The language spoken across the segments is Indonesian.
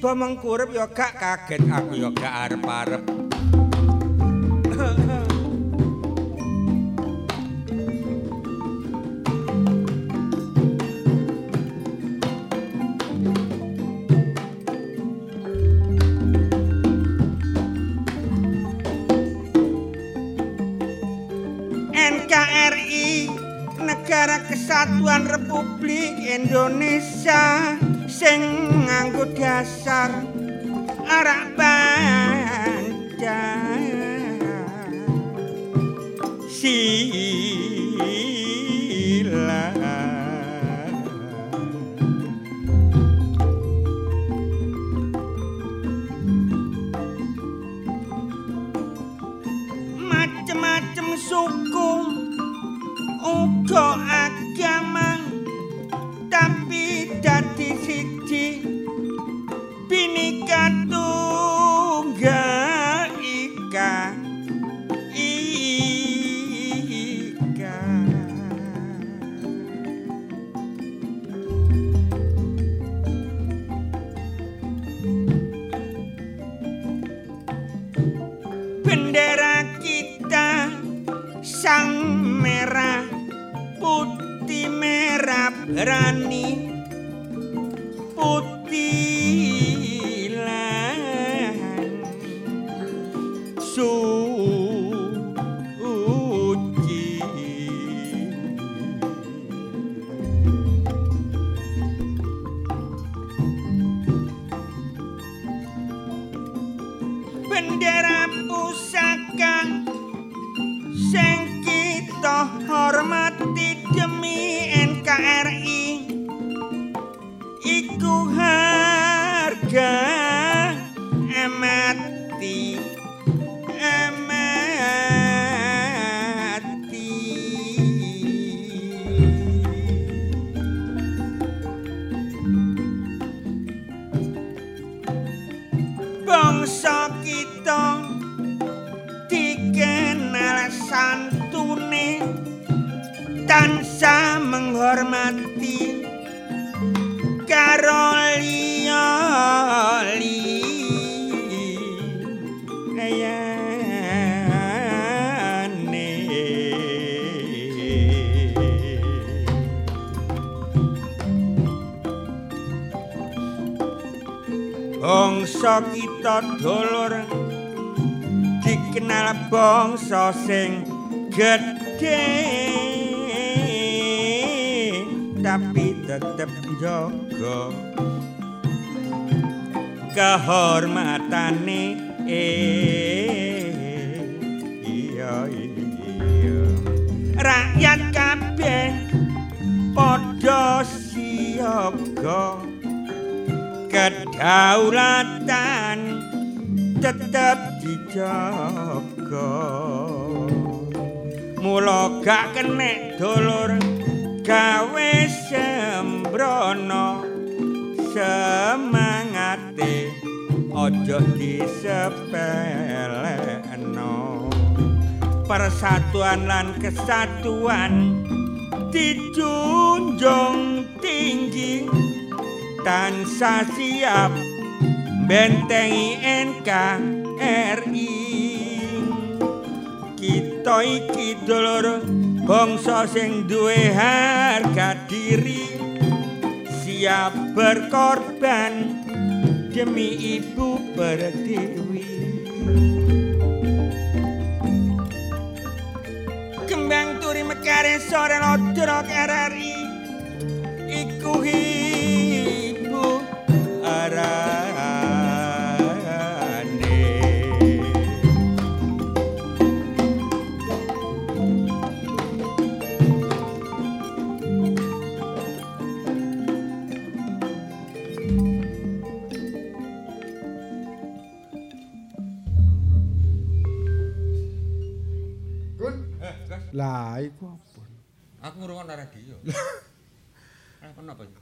Bomong kurep yo gak kaget aku yo gak arep-arep. rega mula gak kenek dulur gawe sembrono. Semangate aja disepelekno. Persatuan lan kesatuan dijunjung tinggi. Tansah siap bentengi NKRI kita iki dulur bangsa sing duwe harga diri. Siap berkorban demi ibu pertiwi. Kembang turi mekare sore lodrok RRI iku ibu arane Lah iku apa? aku ngrungokno radio. Eh?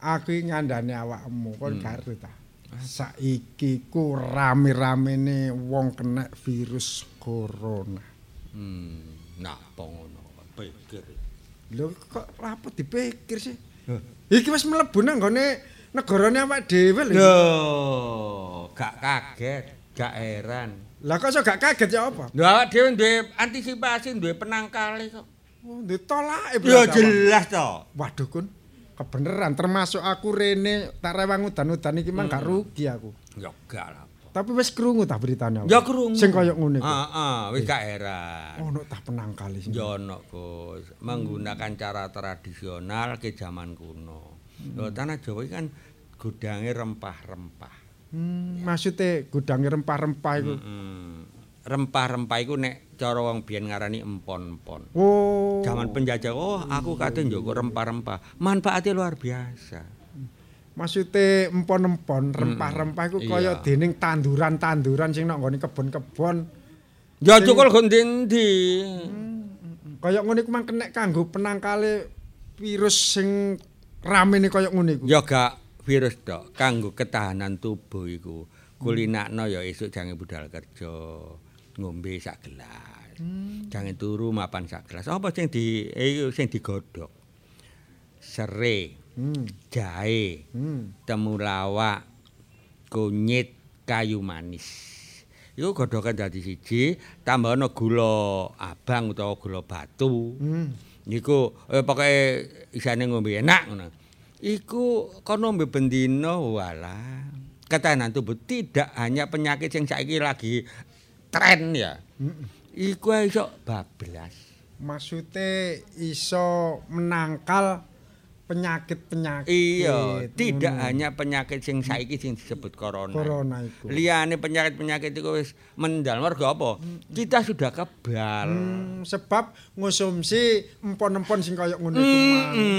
Aku iki ngandani awakmu kon Hmm. karo ta. Saiki ku rame-ramene wong kena virus corona. Hmm, napa ngono? Pikir. Lho kok apa dipikir sih? Iki wis mlebu nang nggone negarane awak dhewe lho. Lho, gak kaget, gak heran. Lah kok iso gak kaget ya apa? Awak dhewe duwe antisipasi, duwe penangkali kok. Oh, ditolake Ya berarti awak. jelas to. Waduh kun, kebeneran termasuk aku rene tak rewang udan-udan iki mang gak rugi aku. Ya gak lah. Tapi wis krungu ta beritane. Ya krungu. Sing koyo ngene iku. Heeh, wis gak heran. Ono tah penangkali sing. Ya ono, Gus. Menggunakan cara tradisional ke zaman kuno. Lho tanah Jawa iki kan gudange rempah-rempah. Hmm, maksude gudange rempah-rempah iku. Rempah-rempah iku nek cara wong biyen ngarani empon-empon. Oh. Zaman penjajah, oh aku kate njogo rempah-rempah. Manfaatnya luar biasa. Maksude empon-empon, rempah-rempah iku kaya dening tanduran-tanduran sing nang nggone kebon-kebon. Ya cukul gondi-endi. Kaya ngene iku mang kenek kanggo penangkale virus sing ramene kaya ngene iku. Ya gak virus tok, kanggo ketahanan tubuh iku. Kulinakno ya esuk jange budal kerja, ngombe sak gelas. Jangan turu mapan sak gelas. Apa sing di eh, sing digodhog? Serai, Hmm. jahe, Hmm. temulawak, kunyit, kayu manis. Iku godhogan dadi siji, tambahno gula abang utawa gula batu. Hmm. Niku eh, pokoke isane ngombe enak ngono. Iku kon ngombe bendina walah. Ketahanan tubuh tidak hanya penyakit yang saiki lagi tren ya. Iku iso bablas. Maksude iso menangkal penyakit-penyakit. Iya, tidak Hmm. hanya penyakit sing saiki sing disebut corona. corona iku. Liyane penyakit-penyakit itu wis mendal mergo apa? Kita sudah kebal. Hmm, sebab ngonsumsi empon-empon sing kaya ngono iku.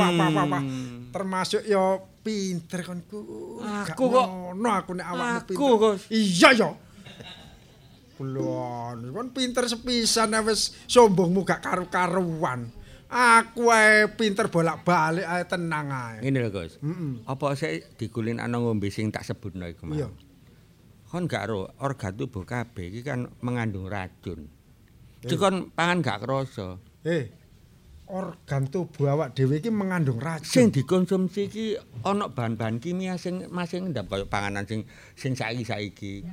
Wah, wah, wah, wah. Termasuk ya pinter kon ku. Gak Aku kok- ngono aku nek awakmu Aku, pinter. Gus. Iya ya. Kulon, kon pinter sepisan ae wis sombongmu gak karu-karuan. Aku ae pinter bolak-balik ae tenang ae. Ngene lho, Gus. Heeh. Apa sih dikulin ana ngombe sing tak sebutno iku mau? Iya. Kon gak ro, organ tubuh kabeh iki kan mengandung racun. Dikon pangan gak krasa. Eh. Organ tubuh awak dhewe iki mengandung racun. Sing dikonsumsi iki ana bahan-bahan kimia sing masih ngendap kaya panganan sing sing saiki-saiki.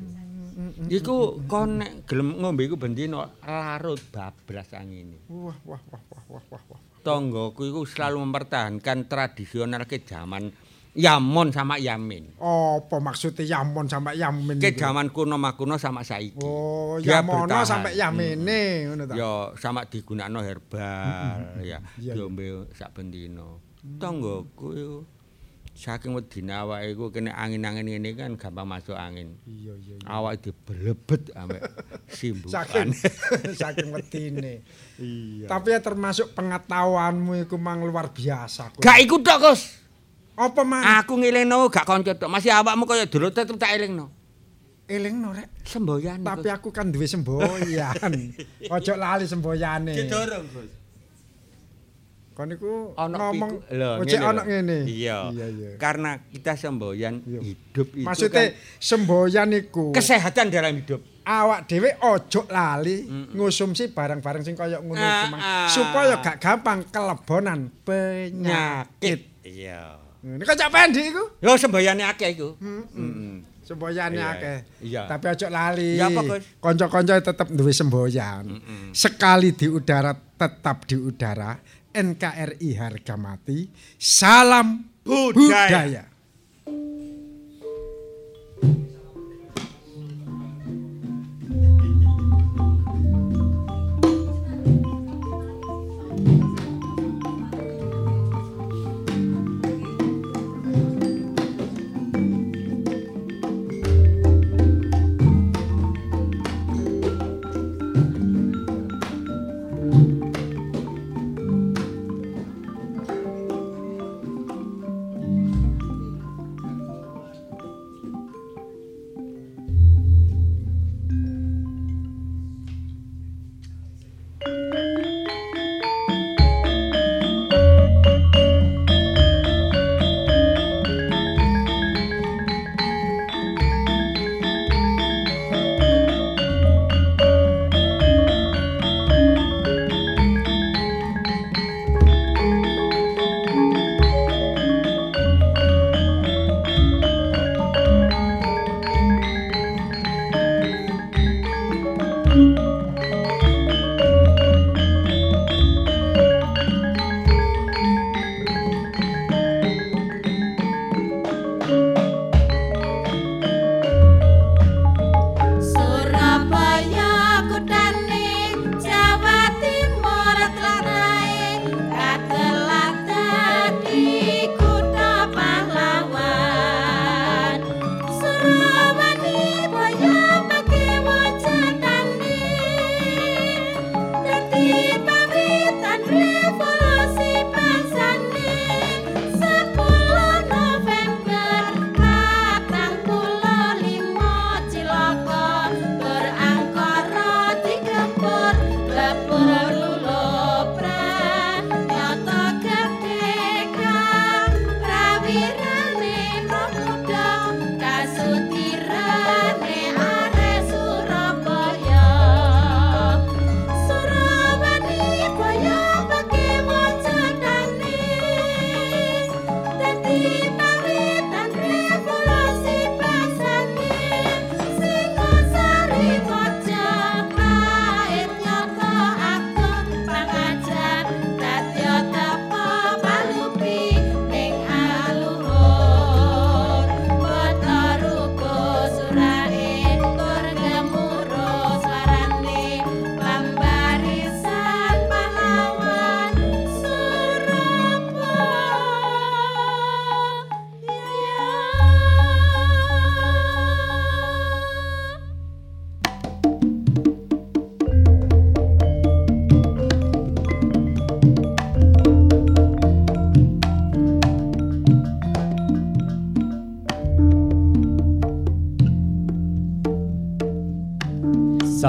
Iku kon nek gelem ngombe iku bendina larut bablas angine. Wah, wah, wah, wah, wah, wah, wah. Tonggoku iku selalu mempertahankan tradisional ke zaman Yamon sama Yamin. Apa maksudnya Yamon sampai Yamin? Itu? zaman kuno makuno sama saiki. Oh, Dia Yamono bertahan. sampai Yamene ngono ta. Ya sama digunakno herbal ya. Iya, iya. Diombe sak bendina. Tonggoku iku saking wedine awake iku kene angin-angin ngene kan gampang masuk angin. Iya, iya. Awake dibelebet ambek simbukan. Saking saking wedine. Iya. Tapi ya termasuk pengetahuanmu iku mang luar biasa. Gak iku tok, Gus. Apa mang? Aku ngelingno gak kanca tok. Masih awakmu kaya dulu tetep tak elingno. Elingno rek. Semboyan. Tapi aku kan duwe semboyan. Ojo lali semboyane. Gus. Kon iku Ana ngomong ngene ana ngene. Iya. Iya, iya. Karena kita semboyan Iya. hidup itu Maksudnya kan semboyan iku kesehatan dalam hidup. awak dhewe ojo lali ngonsumsi barang-barang sing kaya ngono Ah, ah. supaya gak gampang kelebonan penyakit. Iya. Kok cak pendi iku? Lho semboyane akeh iku. Heeh. Semboyane Iya, akeh. iya. Tapi ojo lali. Ya apa, Gus? Kanca-kanca tetep duwe semboyan. Sekali di udara tetap di udara. NKRI harga mati. Salam Budaya. budaya.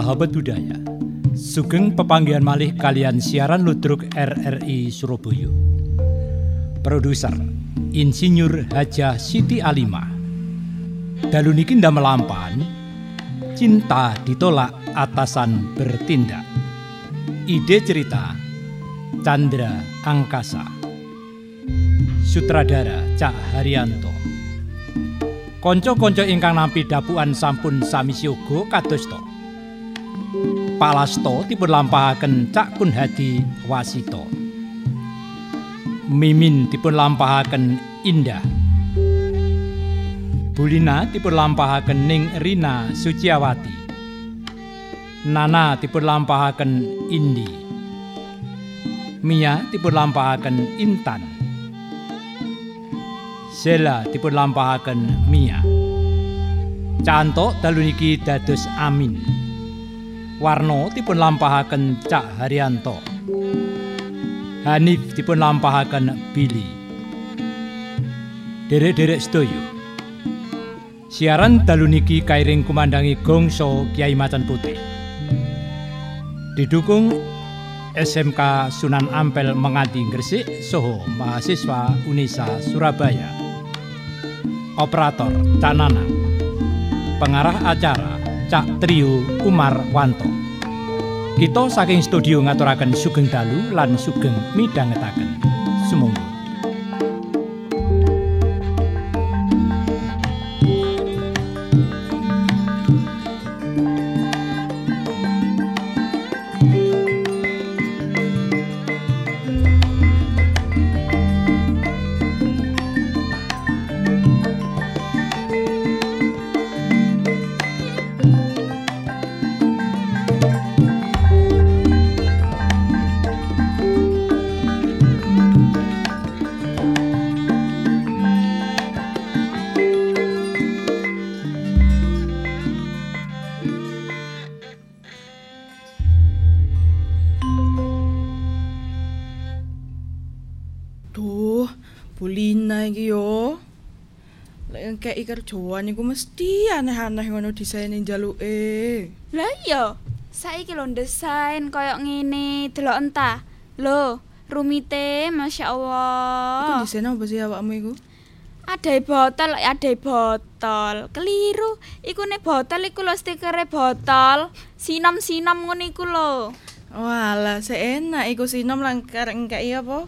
Sahabat budaya, sugeng pepanggihan malih kalian siaran ludruk RRI Surabaya. Produser Insinyur Hajah Siti Alimah. Dalu niki ndamelampan cinta ditolak atasan bertindak. Ide cerita Chandra Angkasa. Sutradara Cak Haryanto. Konco-konco ingkang nampi dapuan sampun sami siyoga kados. Palasto dipun lampahaken Cak Kun Hadi Wasito. Mimin dipun lampahaken Indah. Bulina dipun lampahaken Ning Rina Suciawati. Nana dipun lampahaken Indi. Mia dipun lampahaken Intan. Sela dipun lampahaken Mia. Cantok dalu niki dados Amin. Warno dipun lampahaken Cak Haryanto. Hanif dipun lampahaken Billy. Derek-derek sedoyo. Siaran dalu niki kairing kumandangi Gongso Kiai Macan Putih. Didukung SMK Sunan Ampel Mengati Gresik Soho mahasiswa Unisa Surabaya. Operator Cak Nanang. Pengarah acara Cak Trio Umar Wanto. Kita saking studio ngaturaken sugeng dalu lan sugeng midhangetaken. Sumangga. Lek kei kerjaan iku mesti aneh-aneh ngono desain njaluke. Lah iya, saiki lho desain koyo ngene, delok entah. Lho, rumite Masya Iku desain apa sih awakmu iku? Ada botol, ada botol. Keliru. Iku nih botol iku lho stikere botol. Sinom-sinom ngono iku lho. Walah, seenak iku sinom langkar engkei apa?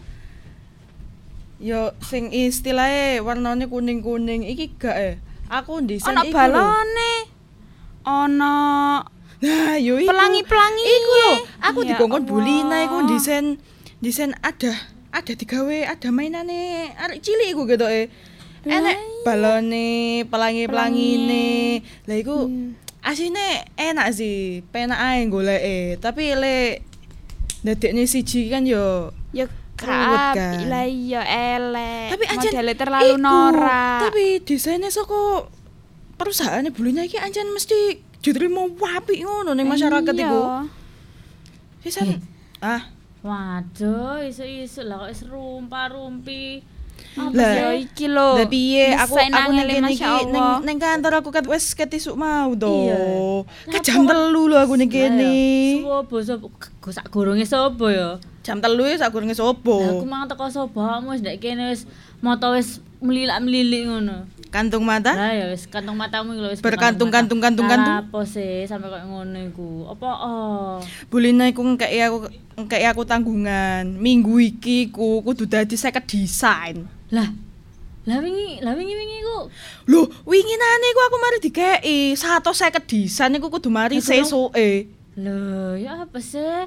Yo sing istilahnya warnane kuning-kuning iki gak eh. Aku desain Ono iku lho. balone. Ono Nah, yo iku. pelangi-pelangi. Iku lho, aku Ya dikongkon Allah. Bulina iku desain desain ada ada digawe ada mainane arek cilik iku gitu eh. Enek balone, pelangi-pelangine. Lah iku asine enak sih, penak ae goleke. Tapi lek dadekne siji kan yo Ya Apik. Lah iya elek. tapi anjen Modele terlalu iku, norak. Tapi desainnya saka perusahaan Bulina iki anjen mesti diterima apik ngono ning masyarakat Iya. iku. Sisan ah Waduh, isu-isu lah kok serumpa-rumpi. Apa Lah, ya iki lho. Lah piye aku aku ning angele, kene iki ning kantor aku ket wis ket isuk mau to. Iya. Ke jam telu lho aku ning kene. Sopo sopo go sak sopo ya? Jam telu ya sak gorenge Lah aku sopo. mang teko sopo wis ndek kene wis moto wis melilak-melilik ngono. Kantung mata? Lah ya wis kantong matamu iki lho wis Berkantung, berkantung kantung, mata. kantung, Lah, Apa sih sampe kok ngono iku? Apa oh? Bulina iku ngekeki aku ngekeki aku tanggungan. Minggu iki ku kudu dadi 50 desain. Lah lah wingi, lah wingi-wingi ku Lho, winginane iku aku mari dikeki 150 desain iku kudu mari sesuke. Lho, ya apa sih?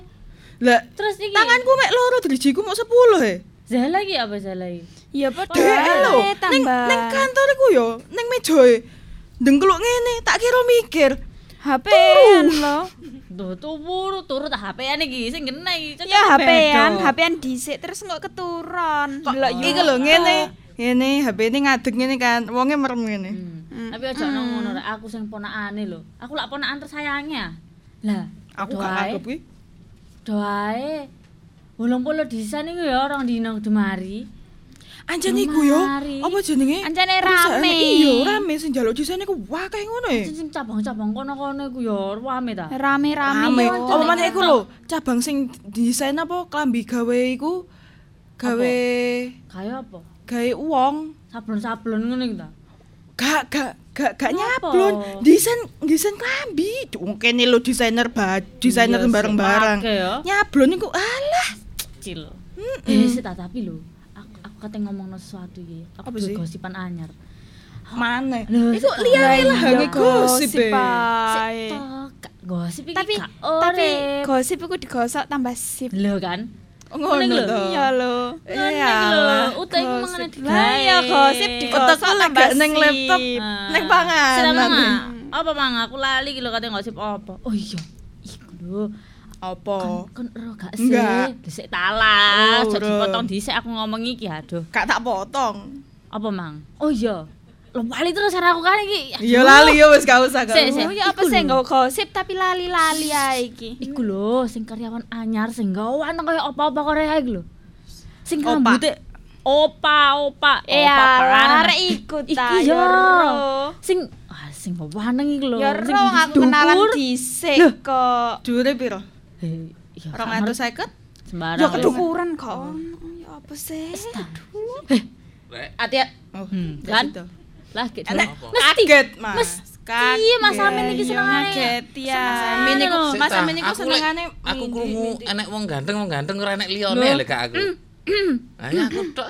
Lah, Terus iki tanganku mek loro drijiku mau 10 he. Zala iki apa Zala iki? Ya padha ae lho, ning ning kantor iku yo, ning mejoe. Dengkluk ngene, tak kira mikir. HP-an lho. Tuh, turu, turu tak HP-an iki sing kena iki. Ya. HP-an, HP-an dhisik terus kok keturun. Delok Iki lho ngene. Ngene HP ini ngadeg ngene kan, wonge merem ngene. Hmm. Tapi aja ono ngono rek, aku sing ponakane lho. Aku lak ponakan tersayangnya. Lah, Aku gak nganggep kuwi. Doae. Wolong puluh desain iku ya orang dino demari. Anjen iku yo, apa jenenge? Anjane rame. Iya, rame sing njaluk desain iku akeh ngono e. Sing cabang-cabang kono-kono iku ya rame ta. Rame-rame. Rame. yo. Apa maneh iku lho, cabang sing desain apa klambi gawe iku gawe Kayak apa? gawe uang. Sablon-sablon ngono iki ta. Gak gak gak gak nyablon. Desain desain klambi. Wong kene lho desainer baju, desainer Iya, bareng-bareng. ya. Nyablon iku alah. Cil. Eh, sik ta, tapi lho, kate ngomongno sesuatu iki. Aku Apa sih? gosipan anyar. Mana? Iku sik- liyane lah Iya, gosip e. Tok, gak gosip iki Tapi tapi gosip iku digosok tambah sip. Lho kan. Oh, Ngono to. Iya lho. Eh, alah, lho, utek gosip. mangane Lah digawe. ya gosip digosok tambah neng laptop, Ah. neng Mang. Apa mang aku lali iki lho kate gosip apa? Oh iya. Iku lho. Apa? Kon ero gak sih? Dhisik talas, Oh, jadi ero. potong dhisik aku ngomong iki aduh. Gak tak potong. Apa mang? Oh iya. Lo wali terus cara aku kan iki. Iya lali ya wis gak usah gak Sik, usah. sik. Oh ya apa sih nggawa gosip tapi lali-lali ae iki. Iku lho sing karyawan anyar sing gawan kaya apa-apa Korea iku lho. Sing Opa. rambute opa opa Eh arek iku ta Iki ya yo. ro. Sing ah sing waneng iki lho. Ya sing ro aku kenalan dhisik kok. Dure piro? Eh, ya 250? sembarang. Ya kedukuran kok. Ya apa sih? Hati ya. Oh, Hmm, kan? kan? Lah gitu. Mesti. Kaget, Mas. Mesti, Iya, Mas Amin iki Iya, senengane. Kaget ya. Amin. Mas Amin iku aku lek- senengane Aku krungu enek wong ganteng, wong ganteng ora enek liyane lek aku. Ayo aku tok.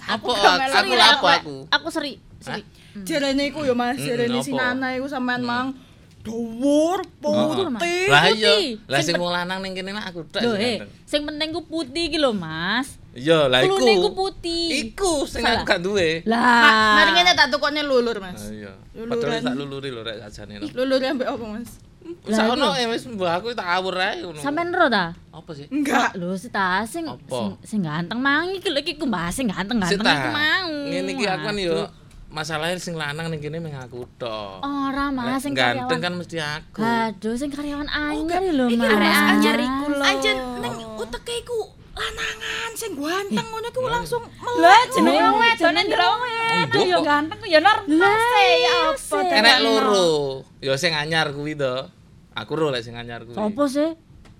Apa aku, apa aku? Aku seri. Seri. Jarene iku ya Mas, Mm, jarene apa? si Nana iku sampean mang dhuwur putih. Lah iya, lah Sing wong lanang ning kene nak aku tok Lho, sing eh, sing penting ku putih iki lho, Mas. Iya, lah iku. Kulune ku putih. Iku sing aku gak duwe. Lah, Ma- Mari ngene tak tukokne lulur, Ah, Mas. iya. Luluran. Padahal tak luluri lho rek sajane. Lulur ambek apa, Mas? Sak ono eh wis mbah aku tak awur ae ngono. sampean ro ta? apa sih? Enggak. Lho, sita sing Apa? sing, sing ganteng mang iki lho iki ku bahas sing ganteng-ganteng iku mau. Ngene iki aku kan yo. Masalahnya sing lanang ning kene meng aku tok. Ora, sing ganteng kan mesti aku. Aduh, sing karyawan anyar lho, Iki Mas. arek anyar iku lho. Anjen ning uteke iku lanangan sing ganteng ngono iku langsung Lah melek. jenenge wong wedone jenenge ndelok wong wedok ya ganteng ya normal ya apa iya. Enek dadakno. loro. Ya sing anyar kuwi to. Aku ro lek sing anyar kuwi. Sopo sih?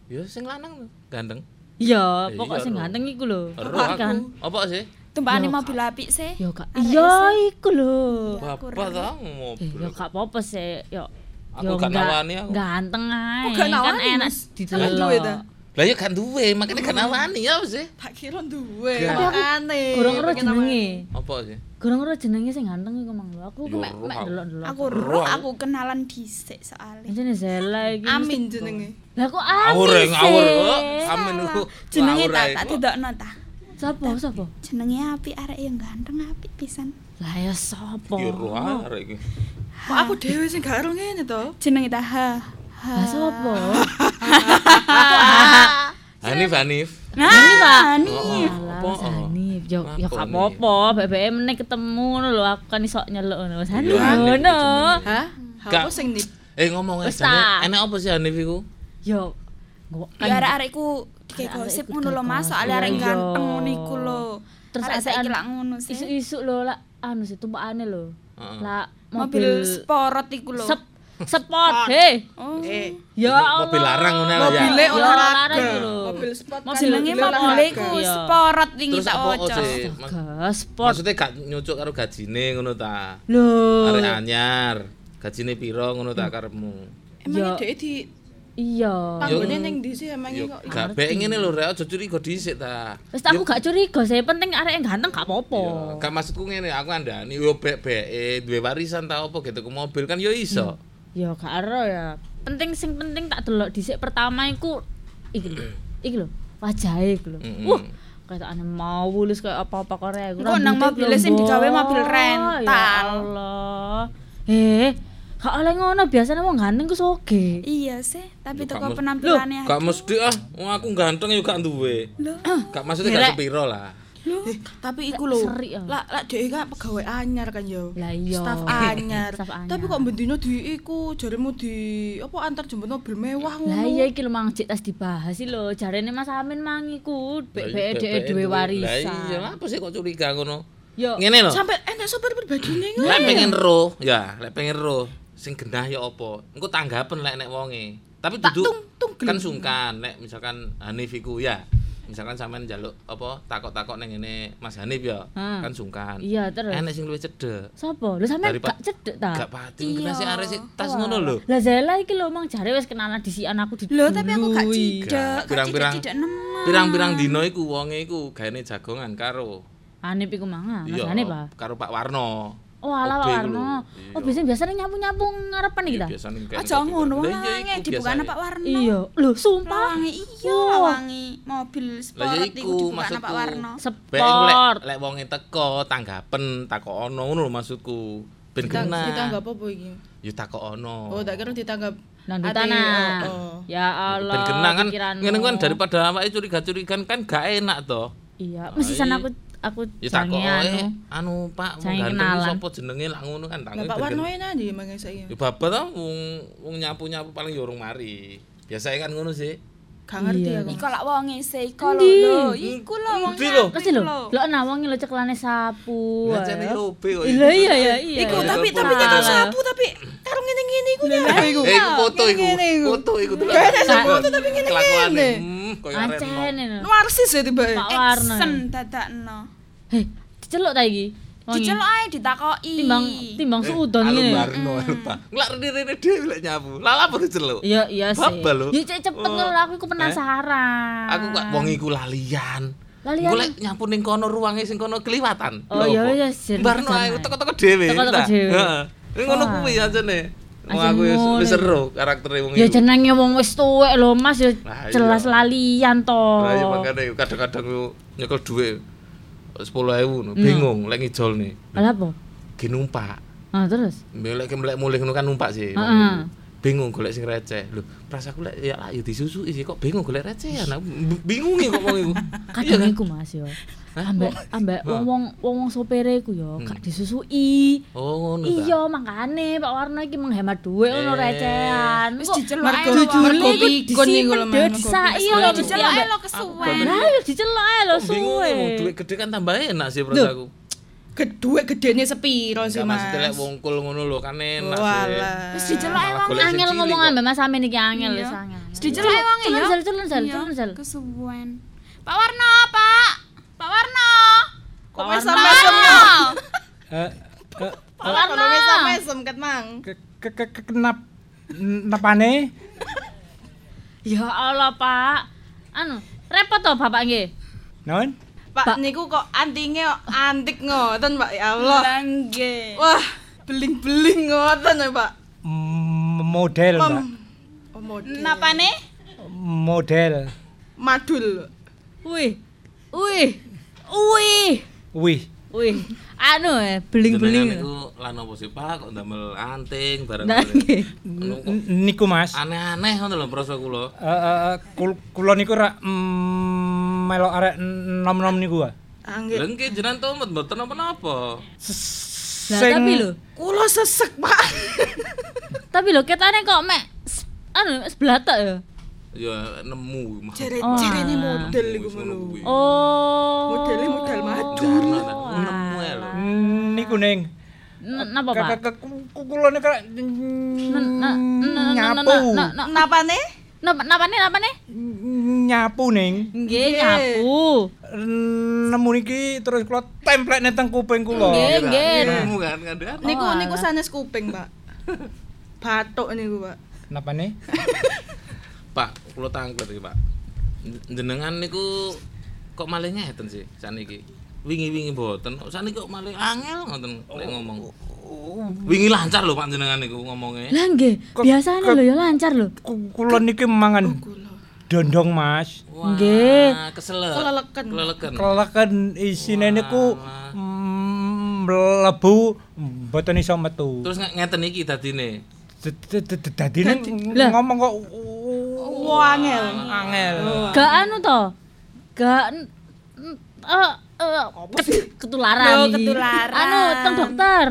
Ya sing lanang ganteng. Iya, Eh, pokok iya, sing ganteng iku lho. Apa kan? aku. Apa sih? Yo, mobil apik sih. Yo kak. Arek Iya iku lho. Bapak ro. ta Eh, mobil. yo gak apa-apa sih. Yo Aku gak nawani aku. Ganteng ae. Gak kan enak didelok. Lah ya gak duwe, makane gak nawani ya apa sih? Tak kira duwe. Gak. Makane. Kurang namanya. jenenge. Apa sih? Kurang ero jenenge sing ganteng iku mang lho. Aku mek roh mek delok-delok. Aku roh aku kenalan dhisik soalnya. Jenenge Zela iki. Amin jenenge. Lah kok Amin ya, ngawur. sih? Oh, Amin iku. Jenenge tak tak dedokno ta. Sapa sapa? Jenenge apik arek yang ganteng apik pisan. Lah ya sapa? Ya roh arek iki. Kok aku dhewe sing gak ero ngene to? Jenenge ta ha. ha. Lah sapa? Hanif Hanif. Nah, nih. Alah, Apa? Sanif. Yo yo gak apa-apa, bebeke meneh ketemu ngono lho, aku kan iso nyeluk ngono. Hanif ngono. Hah? Apa sing nip? Eh ngomong aja. Enek apa sih Hanif iku? Yo Ya arek-arekku kayak Arek-arek gosip iku ngono lho Mas, soalnya arek ganteng Iya. ngono iku lho. Terus saiki adean- lak ngono sih. isu-isu lho lah anu sih tumpakane lho. Heeh. Lah Mobil mobil sport iku lho. sport, he. Oh. Eh, Ya Allah. Mobil larang ngono ya. olahraga. larang. Mobil sport kan Jenenge mobil mobil iku sport wingi tak ojo. Mas- Gas sport. Maksudnya gak nyucuk karo gajine ngono ta. Lho. Arek anyar. Gajine piro ngono ta karepmu? Emangnya Ya. dhek di Iya. panggone ning ndi sih emangnya Yo kok? gak bae ngene lho rek aja curiga dhisik ta. Wis aku gak curiga, sih penting arek yang ganteng gak apa-apa. Yo, gak maksudku ngene, aku andani yo bek-beke duwe warisan ta apa gitu ke mobil kan yo iso. Ya gak ero ya. Penting sing penting tak delok dhisik pertama iku iki lho. Iki lho, wajahe iku lho. Wah, kayak aneh mau wulus kayak apa-apa Korea. Engko nang mobile sing digawe mobil rental. Ya Allah. Eh, gak oleh ngono biasanya wong ganteng ku soge. Iya sih, tapi toko penampilannya Gak mesti ah, wong aku ganteng yo gak duwe. Gak maksudnya gak Direk. sepiro lah. Eh, tapi iku lho. Seri, ya. Lah lah dhek kan pegawai anyar kan yo. Lah iya. Staf anyar. Tapi kok bendino di iku jaremu di apa antar jemput mobil mewah ngono. Lah iya iki lho mang cek tas dibahas sih lho. Jarene Mas Amin mang iku Lah, bek-beke duwe Lah iya, warisan. apa sih kok curiga ngono? Yo. Ngene lho. Sampai enak sopir pribadine ngono. Lek pengen roh, ya, lek pengen roh sing genah ya apa? Engko tanggapen lek nek wonge. Tapi duduk kan sungkan nek misalkan Hanif iku ya. Misalkan sampean njaluk apa takok-takok ning ngene Mas Hanif ya, Hmm. kan sungkan. Iya, terus? Enek sing luwih cedek. Sopo? Lho sampean gak cedek ta? Gak pati genah sik arek sik tas ngono lho. Lah Zela iki lho mang jare wis kenalan disikan aku di Lho, tapi aku gak gak Pirang-pirang-. Pirang-pirang dino iku wonge iku gaene jagongan karo Anip iku mangan, Mas iya, Anip ah. karo Pak Warno. Oh Obe Pak Warno. Oh Iya. biasanya biasanya nyapu-nyapu ngarepan iki ta? Biasane kayak Aja ngono wange dibukane Pak Warno. Iya. Lho sumpah. Lawangi iya Wah. lawangi mobil sport iku dibukane. Pak Warno. Sport. lek wonge teko tanggapen takokono ngono lho maksudku. Ben kita enggak apa-apa iki. Ya takokono. Oh, tak kira ditanggap di tanah. oh, oh. Ya Allah. Ben genah kan ngene kan daripada awake curiga-curigan kan gak enak toh. Iya, mesisan Ai. aku aku Ya takoke anu. anu Pak Jange ganteng kenalan. sapa jenenge lak ngono kan tangi. Bapak Warno enak ndi emang saiki? Ya bapak ta wong wong nyapu-nyapu paling ya urung mari. Biasanya kan ngono sih. Gak ngerti Iya. aku. Iku lak wonge se iko lho. Lho. Iku lho wong Endi lho? Lho, ana wong lho ceklane sapu. Ngajene ae. lobe kok. Iya iya ya iya. Iku Iya, tapi iya, tapi iya. nyekel sapu tapi karo ngene-ngene iku nyapa iku. Eh, iku foto iku. Ngene iku. Foto iku sing foto tapi ngene-ngene. Kelakuane. Hmm. Ancene. lho. Narsis ya tiba. Pak Warno. Action dadakno. Heh, diceluk ta iki? Diceluk ae ditakoki. timbang timbang suudon Alun ngene. Barno lupa. Nglak rene dhewe lek nyapu. Lah apa diceluk? Iya iya sih. Babal lho. Ya cek cepet ngono lho, aku iku penasaran. Aku kok wong iku lalian. Lalian? Golek nyapu ning kono ruange sing kono keliwatan. Oh, iya, iya, jen- Barno ae teko-teko dhewe. Teko-teko dhewe. Heeh. Ngono kuwi ajene. Wong Aja aku wis ngono seru karaktere wong Ya jenenge wong wis tuwek lho Mas ya Lah, iya. jelas lalian to. Lah iya makane kadang-kadang nyekel dhuwit 10.000 no. bingung lek ngijol nih. Apa? Numpak. Ah terus. Melek melek mulih kan numpak sih. Heeh. bingung golek sing receh. Lho, prasaku lek ya lah ya disusui sih kok bingung golek recehan. Aku b- bingung ya kok wong iku. Iya Kadang kan? iku Mas yo. Ambek ambek wong-wong wong-wong sopere iku yo gak disusui. Oh, ngono ta. Iya, makane Pak Warno iki menghemat dhuwit ngono Eh. recehan. Wis Kok diceluk ae Mergo lho, jujule mergo iku pikun iku lho, mergo disai Wis mesti diceluk ae lho kesuwen. Lah yo diceluk ae lho suwe. wong duit gede kan tambah enak sih prasaku. Gedhe gedene sepiro sih, Mas? maksudnya lek wongkul ngono lho kan enak sih. Walah. Wis diceluk ae wong. Angel ngomong ambek Mas Amin iki angel Iya. wis angel. Wis diceluk ae wong ya. Celun sel celun sel Iya, celun sel. Kesuwen. Pak Warno, Pak mesem Warno. mesem ya? Eh, eh, Pak Kalau Warno. mesem mesem ket mang. ke- ke- ke- ke- kenap napane? Ya Allah, Pak. Anu, repot to Bapak nggih. Non? Pak Pak. niku kok antinge kok antik ngoten, Pak. Ya Allah. Lah nggih. Wah, beling-beling ngoten ya, Pak. M- Model, Mbak. Mem. Oh, model. Napane? Model. Madul. Wih. Wih. Wih. Wih. Wih. Anu eh Jenengan beling-beling. niku lan opo sih Pak kok ndamel anting barang Nah. Anu Niku Mas. aneh-aneh ngono lho prasa kula. Eh, eh, eh, kul- kula niku rak mm, melok arek nom-nom niku ah. Ah. Lha nggih jenengan tomet mboten apa-apa. Lah tapi lho, Kula sesek, Pak. tapi lho ketane kok mek anu sebelah tok ya. Ya nemu. Jere-jerene Oh. model iku ngono Oh. Modele model madu. Nemu lho. Niku ning. Napa, Pak? ke- ke- ku- Kula niku rak N- na- na- na- nyapu. na- na- Napane? Napa napane napane? Nyapu ning. Nggih nyapu. Nemu niki terus kula templekne teng kuping kula. Nggih, nggih. Nemu kan kan. Niku Oh, niku alah. sanes kuping, Pak. Batuk niku, Pak. Napane? Pak, kula tanglet iki, Pak. Jenengan niku kok malih ngeten sih saniki. Wingi-wingi mboten, kok saniki kok malih angel ngoten lek ngomong. Wingi lancar lho Pak jenengan niku ngomongnya. Lah nggih, biasane lho ya lancar lho. Ku- Kula niki mangan dondong Mas. Nggih. keselek. Keleleken. Keleleken. Isine niku mm, mlebu mboten iso metu. Terus nge- ngeten iki dadine. Dadine ngomong kok Wah, angel. angel. Gak anu to. Gak eh eh, ket- ketularan Loh, ketularan. Anu teng dokter.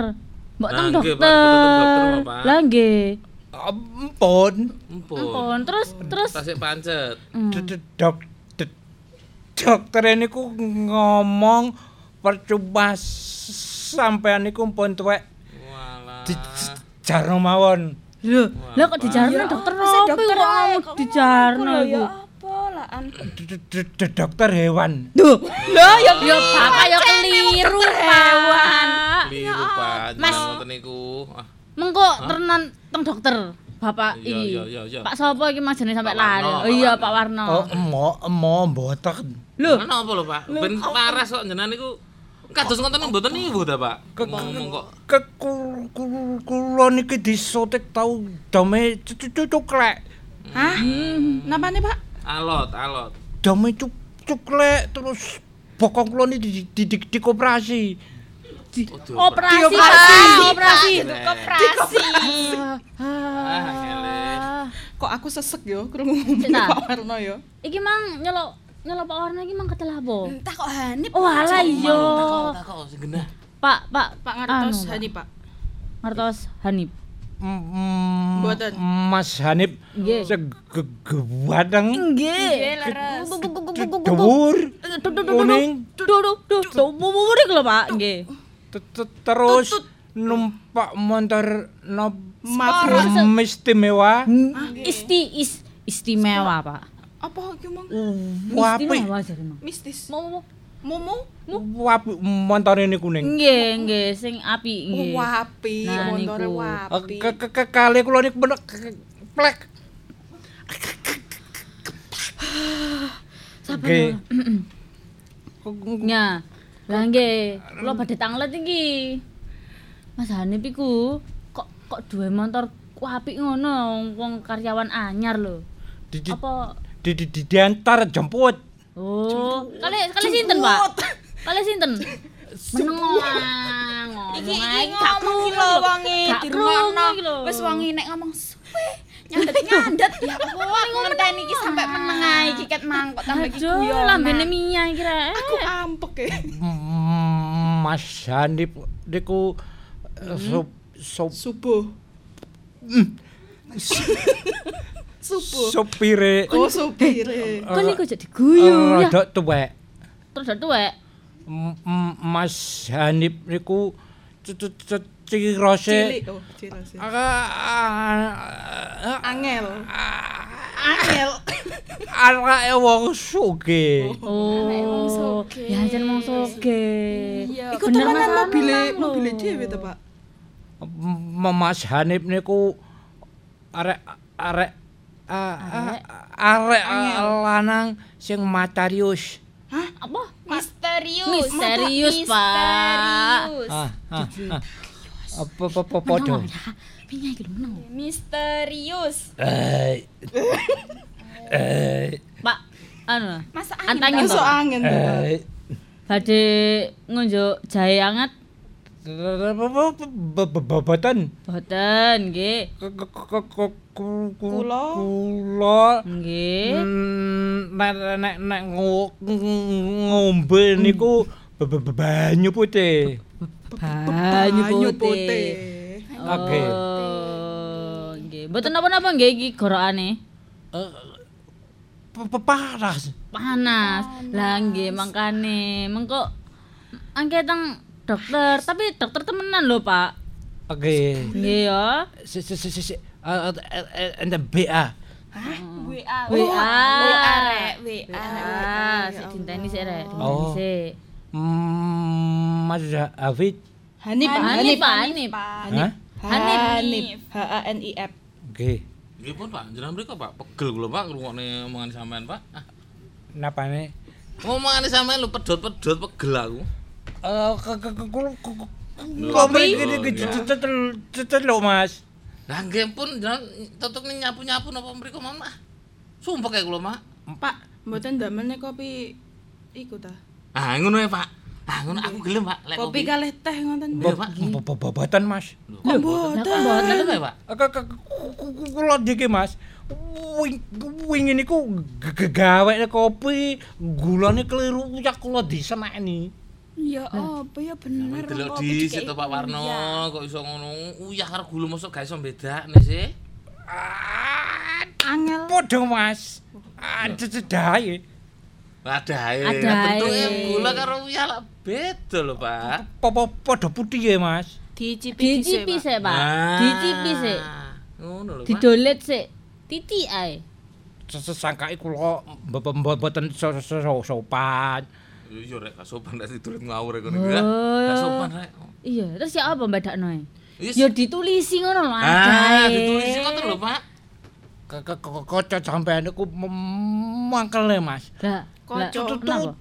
Mbok teng dokter. Lah nggih. Ampun. Empun. Ampun, terus terus Tasik pancet. Hmm. Dok dokter niku ngomong percuma sampean niku pun tuwek Walah. jarno mawon. Lho, lah kok dijarno dokter Wis opo dokter kok ae, ngomong kok dijarno iku. Apa Dokter hewan. Duh, lah ya ya bapak ya keliru hewan. Keliru Pak, Mas. ngoten niku. Ah, Mengko tenan teng dokter. Bapak iki. Pak sapa iki Mas jenenge sampe Oh Pak iya. Pak Warno. Oh, emo emo mboten. Lho, Kenapa lho Pak? Ben waras kok jenengan niku. Kados ngoten mboten niku ta Pak? Ngomong kok. Ke ku- ku- kula niki disotek tau dome cuklek. Hah? Napane, Pak? Alot, alot. Cuk cuklek terus bokong kula niki di, di, di, di koperasi. operasi Dioperasi. Pak, operasi. Koperasi. Ah. Kok aku sesek yo krungu? Pak Warno yo. Iki mang nyelok nyelok Pak Warno iki mang ketelah apa? Entah kok Hanif. Oh alah iya. Pak, Pak, Pak ngertos Anu, Hani, Pak. Ngertos Hanif. Mm, Mboten. Mas Hanif segewateng Nggih. dhuwur kuning duh, murid lho Pak, nggih. te- te- terus numpak motor no Mabur. istimewa Isti is istimewa, Pak. Apa iki wapi Istimewa mang. mistis? Mau mau. Momo? wapi motor ini kuning Nggih, nggih, sing apik nggih. Wapi, Nah, montore wapi. ke ke ke kali kula niku bener ke- ke- plek Oke. Ya. Lah nggih, kula badhe tanglet iki. Mas Hanif iku kok kok duwe motor apik ngono wong karyawan anyar lho. Di, di, Apa di, di, di, diantar jemput Oh, kali kali sinten, Pak? Kali sinten? Meneng. Iki iki ngomong iki lho wonge Gak di rumah krungu iki lho. Wis wonge nek ngomong Nyandet-nyandet ya Allah, ngenteni iki sampe meneng ae iki ket mangkok tambah iki Aduh, guyonan. lambene Mia kira. Aku ampek ya. Mm, Mas Hanif niku eh, sup sup Subuh. Subuh. supire Oh, supire. Kok niku jadi guyu ya. rada tuwek. Terus ada tuwek. Mas Hanif niku cirose Cilik. Oh, cirose. Ah, Angel. Angel. arake wong sugih. Oh, ya jan mong soge. Iya, Iku temenan mobile mobile dhewe to, Pak. Mas Hanif niku arek arek a- a- arek lanang sing matarius. Apa? Misterius. Misterius, Pak. Misterius. Ah, ah, ah. Apa apa apa podo. Mia iki lho menang. Misterius. Eh. Eh. Pak, anu. Masa Antangin Masuk angin to, Pak. Eh. Badhe ngunjuk jahe anget Boten nggih. Kula. Kula Nggih. Nek nek nek ngo- ngombe niku banyu putih. Banyu putih. Oke. Oh, nggih. Mboten napa-napa nggih iki gorokane. Pe- Panas. Panas. Lah nggih mangkane mengko teng dokter, tapi dokter temenan lho, Pak. Oke. Nggih ya. Si si si si si. Eh, eh, eh, ente BA. WA. WA. WA rek, WA. Ah, sik dinteni sik rek, dinteni Oh. sik. Mm, Mas Hafid. Hanif, Pak. Hanif, Pak, Hanif. Hah? Hanif. Hanif. H A N I F. Oke. Nggih pun Pak, jenengan mriko Pak, pegel kula Pak ngrungokne omongan sampean Pak. Ah, Napane? ngomongane sampean lu pedhot-pedhot pegel aku. Mas. Lah nggih pun tutup nyapu-nyapu napa mriku mamah. Sumpek kayak kula, Mak. Pak, mboten damel kopi iku ta. Ah, ngono ya, Pak. Ah, ngono aku gelem, Pak, lek kopi. Kopi kalih teh ngoten. Nggih, Pak, mboten, Mas. Lho, mboten. Mboten apa, Pak? Kula dhek Mas. Wingi niku gawe kopi, gulane keliru ya kula disenakni. Ya apa ya bener Delok di situ Pak Warno, kok iso ngono. Uyah karo gulu mosok gak iso bedakne sih. Angel. Podho Mas. Ada cedahe. Adae. Adae. Bentuke gula karo uyah lah beda lho, Pak. Popo podho putih ya Mas. Dicipi Dicipi sik, Pak. Ah, Dicipi sik. Ngono lho, Pak. Didolet sik. Titik ae. Sesangkai kula mboten sopan. Iya rek, gak sopan rek ditulit ngawur rek ngono Oh. Gak sopan rek. Iya, terus ya apa bedakno e? Ya ditulisi ngono lho Ah, adae. ditulis ngoten lho, Pak. Ke ke ke- kocok sampean niku mangkele Mas. Lah, Kocok. kenapa?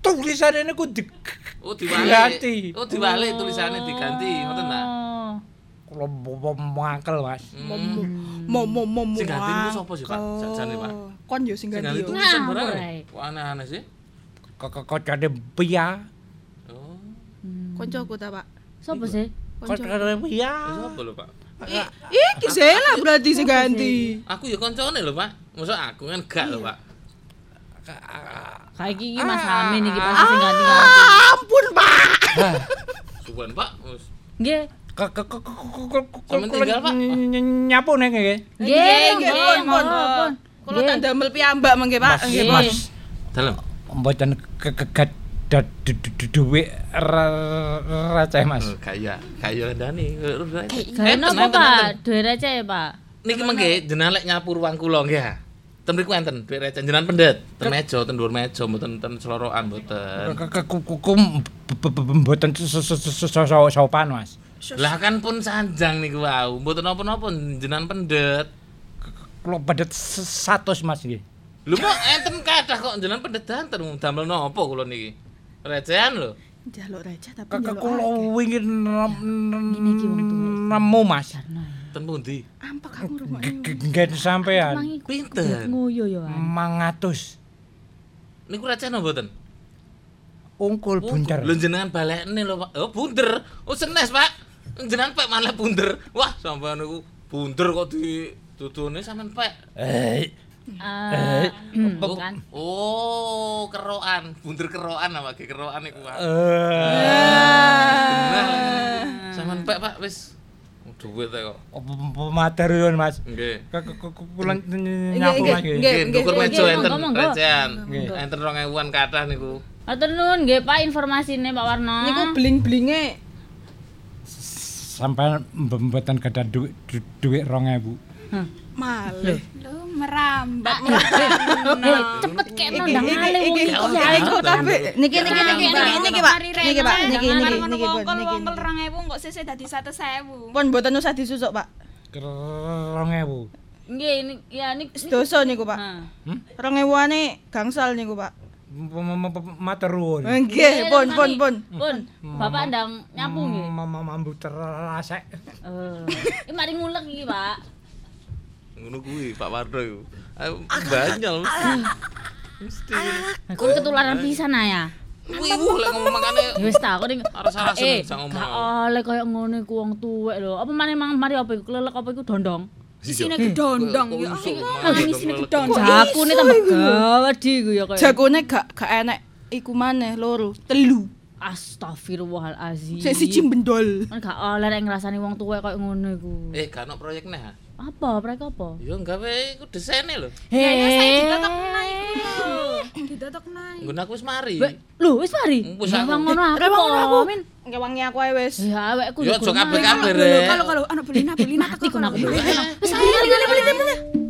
Tulisane niku di Oh, diwalik. Ganti. Oh, diwalik tulisannya diganti, ngoten ta? Oh. kula mangkel Mas. Mo mo mo mo. Sing ganti niku sapa sih, Pak? Sajane, Pak. Kon yo sing Sing ganti ganti yo. tulisan barang. Kok aneh-aneh sih? Ke kocone pia. Oh, Koncoku ta, Pak. Sopo sih? Koncoku. Kocone pia. ya sapa lho, Pak? Iki Zela berarti sing ganti. Aku ya koncone lho, Pak. Masa aku kan gak lho, Pak. Kayak iki Mas Amin iki pasti sing ganti-ganti. Ampun, Pak. Suwen, Pak. Nggih. Sampeyan tinggal, Pak? ny- ny- nyapu nek nggih. Nggih, nggih, pun, pun. Kula tak damel piyambak mengke, Pak. Nggih. Mas. Dalem. Mboten ke ke ke- da- du- du- du- duwe receh Mas. Kaya, kaya ndani. Gawe napa, Pak? Duwe receh, Pak. Niki mengke jenengan lek nyapu ruang kula nggih. Ten mriku enten duit receh jenengan pendet. Ten meja, ten dhuwur meja, mboten ten selorokan mboten. Ke ke ku- ku- ku- b- b- b- mboten so- so- so- so- so- so- sopan Mas. Lah kan pun sanjang niku wau, mboten napa-napa jenengan pendet. Kula pedet 100 Mas nggih. Lho kok enten kathah kok jenengan pendet danten damel napa kula niki? Recehan lho. Jaluk receh tapi jaluk kula akeh. wingi nemu Mas. Ten pundi? Ampak aku rumah. G- g- Nggen sampean Mangi Pinten? ngoyo yo. An. 500 Niku recehan apa mboten? ungkul bunter. Lho jenengan balekne lho, Pak. Oh, bunder. Oh, senes, Pak. Jenengan pek malah bunder. Wah, sampean niku Bunder kok di dudune sampean pek. Eh, Eh, bukan. Oh, kerokan, bunder kerokan apa ge kerokan iku. Pak. eh, Nah, sampean pek Pak wis duit e kok. materi yon Mas. Nggih. Kula nyapu Mas. nggih. nggih, meja enten recehan. Enten 2000-an kathah niku. Atur nuwun nggih Pak informasine Pak Warno. Niku bling-blinge Sampai mboten gadah duit du- duit 2000. Malih. Lho merambat. cepet kene Iki ndang iki wong tapi niki niki niki niki niki Pak. Niki Pak, niki niki niki Pun, niki. wongkol 2000 kok sesuk dadi 100.000. Pun mboten usah disusuk Pak. 2000. Nggih ini ya ini. Sedoso niku Pak. Nah. 2000-ane gangsal niku Pak. Matur nuwun. Nggih, pun pun pun. Pun, Bapak ndang nyapu nggih. Mambu terasek. Eh, mari ngulek iki, Pak. Ngono kuwi Pak Wardo iku. Ayo banyol. Mesti. Kon ketularan pisan ah ya. Kuwi wuh lek ngomong makane Ya wis ta, kok ning Aras-arasen Eh, ngomong. Gak oleh koyo ngono iku wong tuwek lho. Apa maneh mang mari apa iku kelelek apa iku dondong? Isine gedondong ya. Ah, isine gedondong. Jakune tambah gawedi iku ya koyo. Jagone gak gak enek iku maneh loro, telu. Astagfirullahalazim. Sik siji bendol. Kan gak oleh nek ngrasani wong tuwek koyo ngono iku. Eh, gak ono proyek neh. apa? Mereka apa? Ya gawe iku desene lho. Ya ya saya ditotok naik ditotok naik nggon aku wis mari. Lho wis mari? Wis ngono aku kok aku? Min wangi aku ae wis. Ya awekku yo aja kabeh-kabeh kalau kalau anak beli nak beli nak aku aku beli wis ayo beli beli beli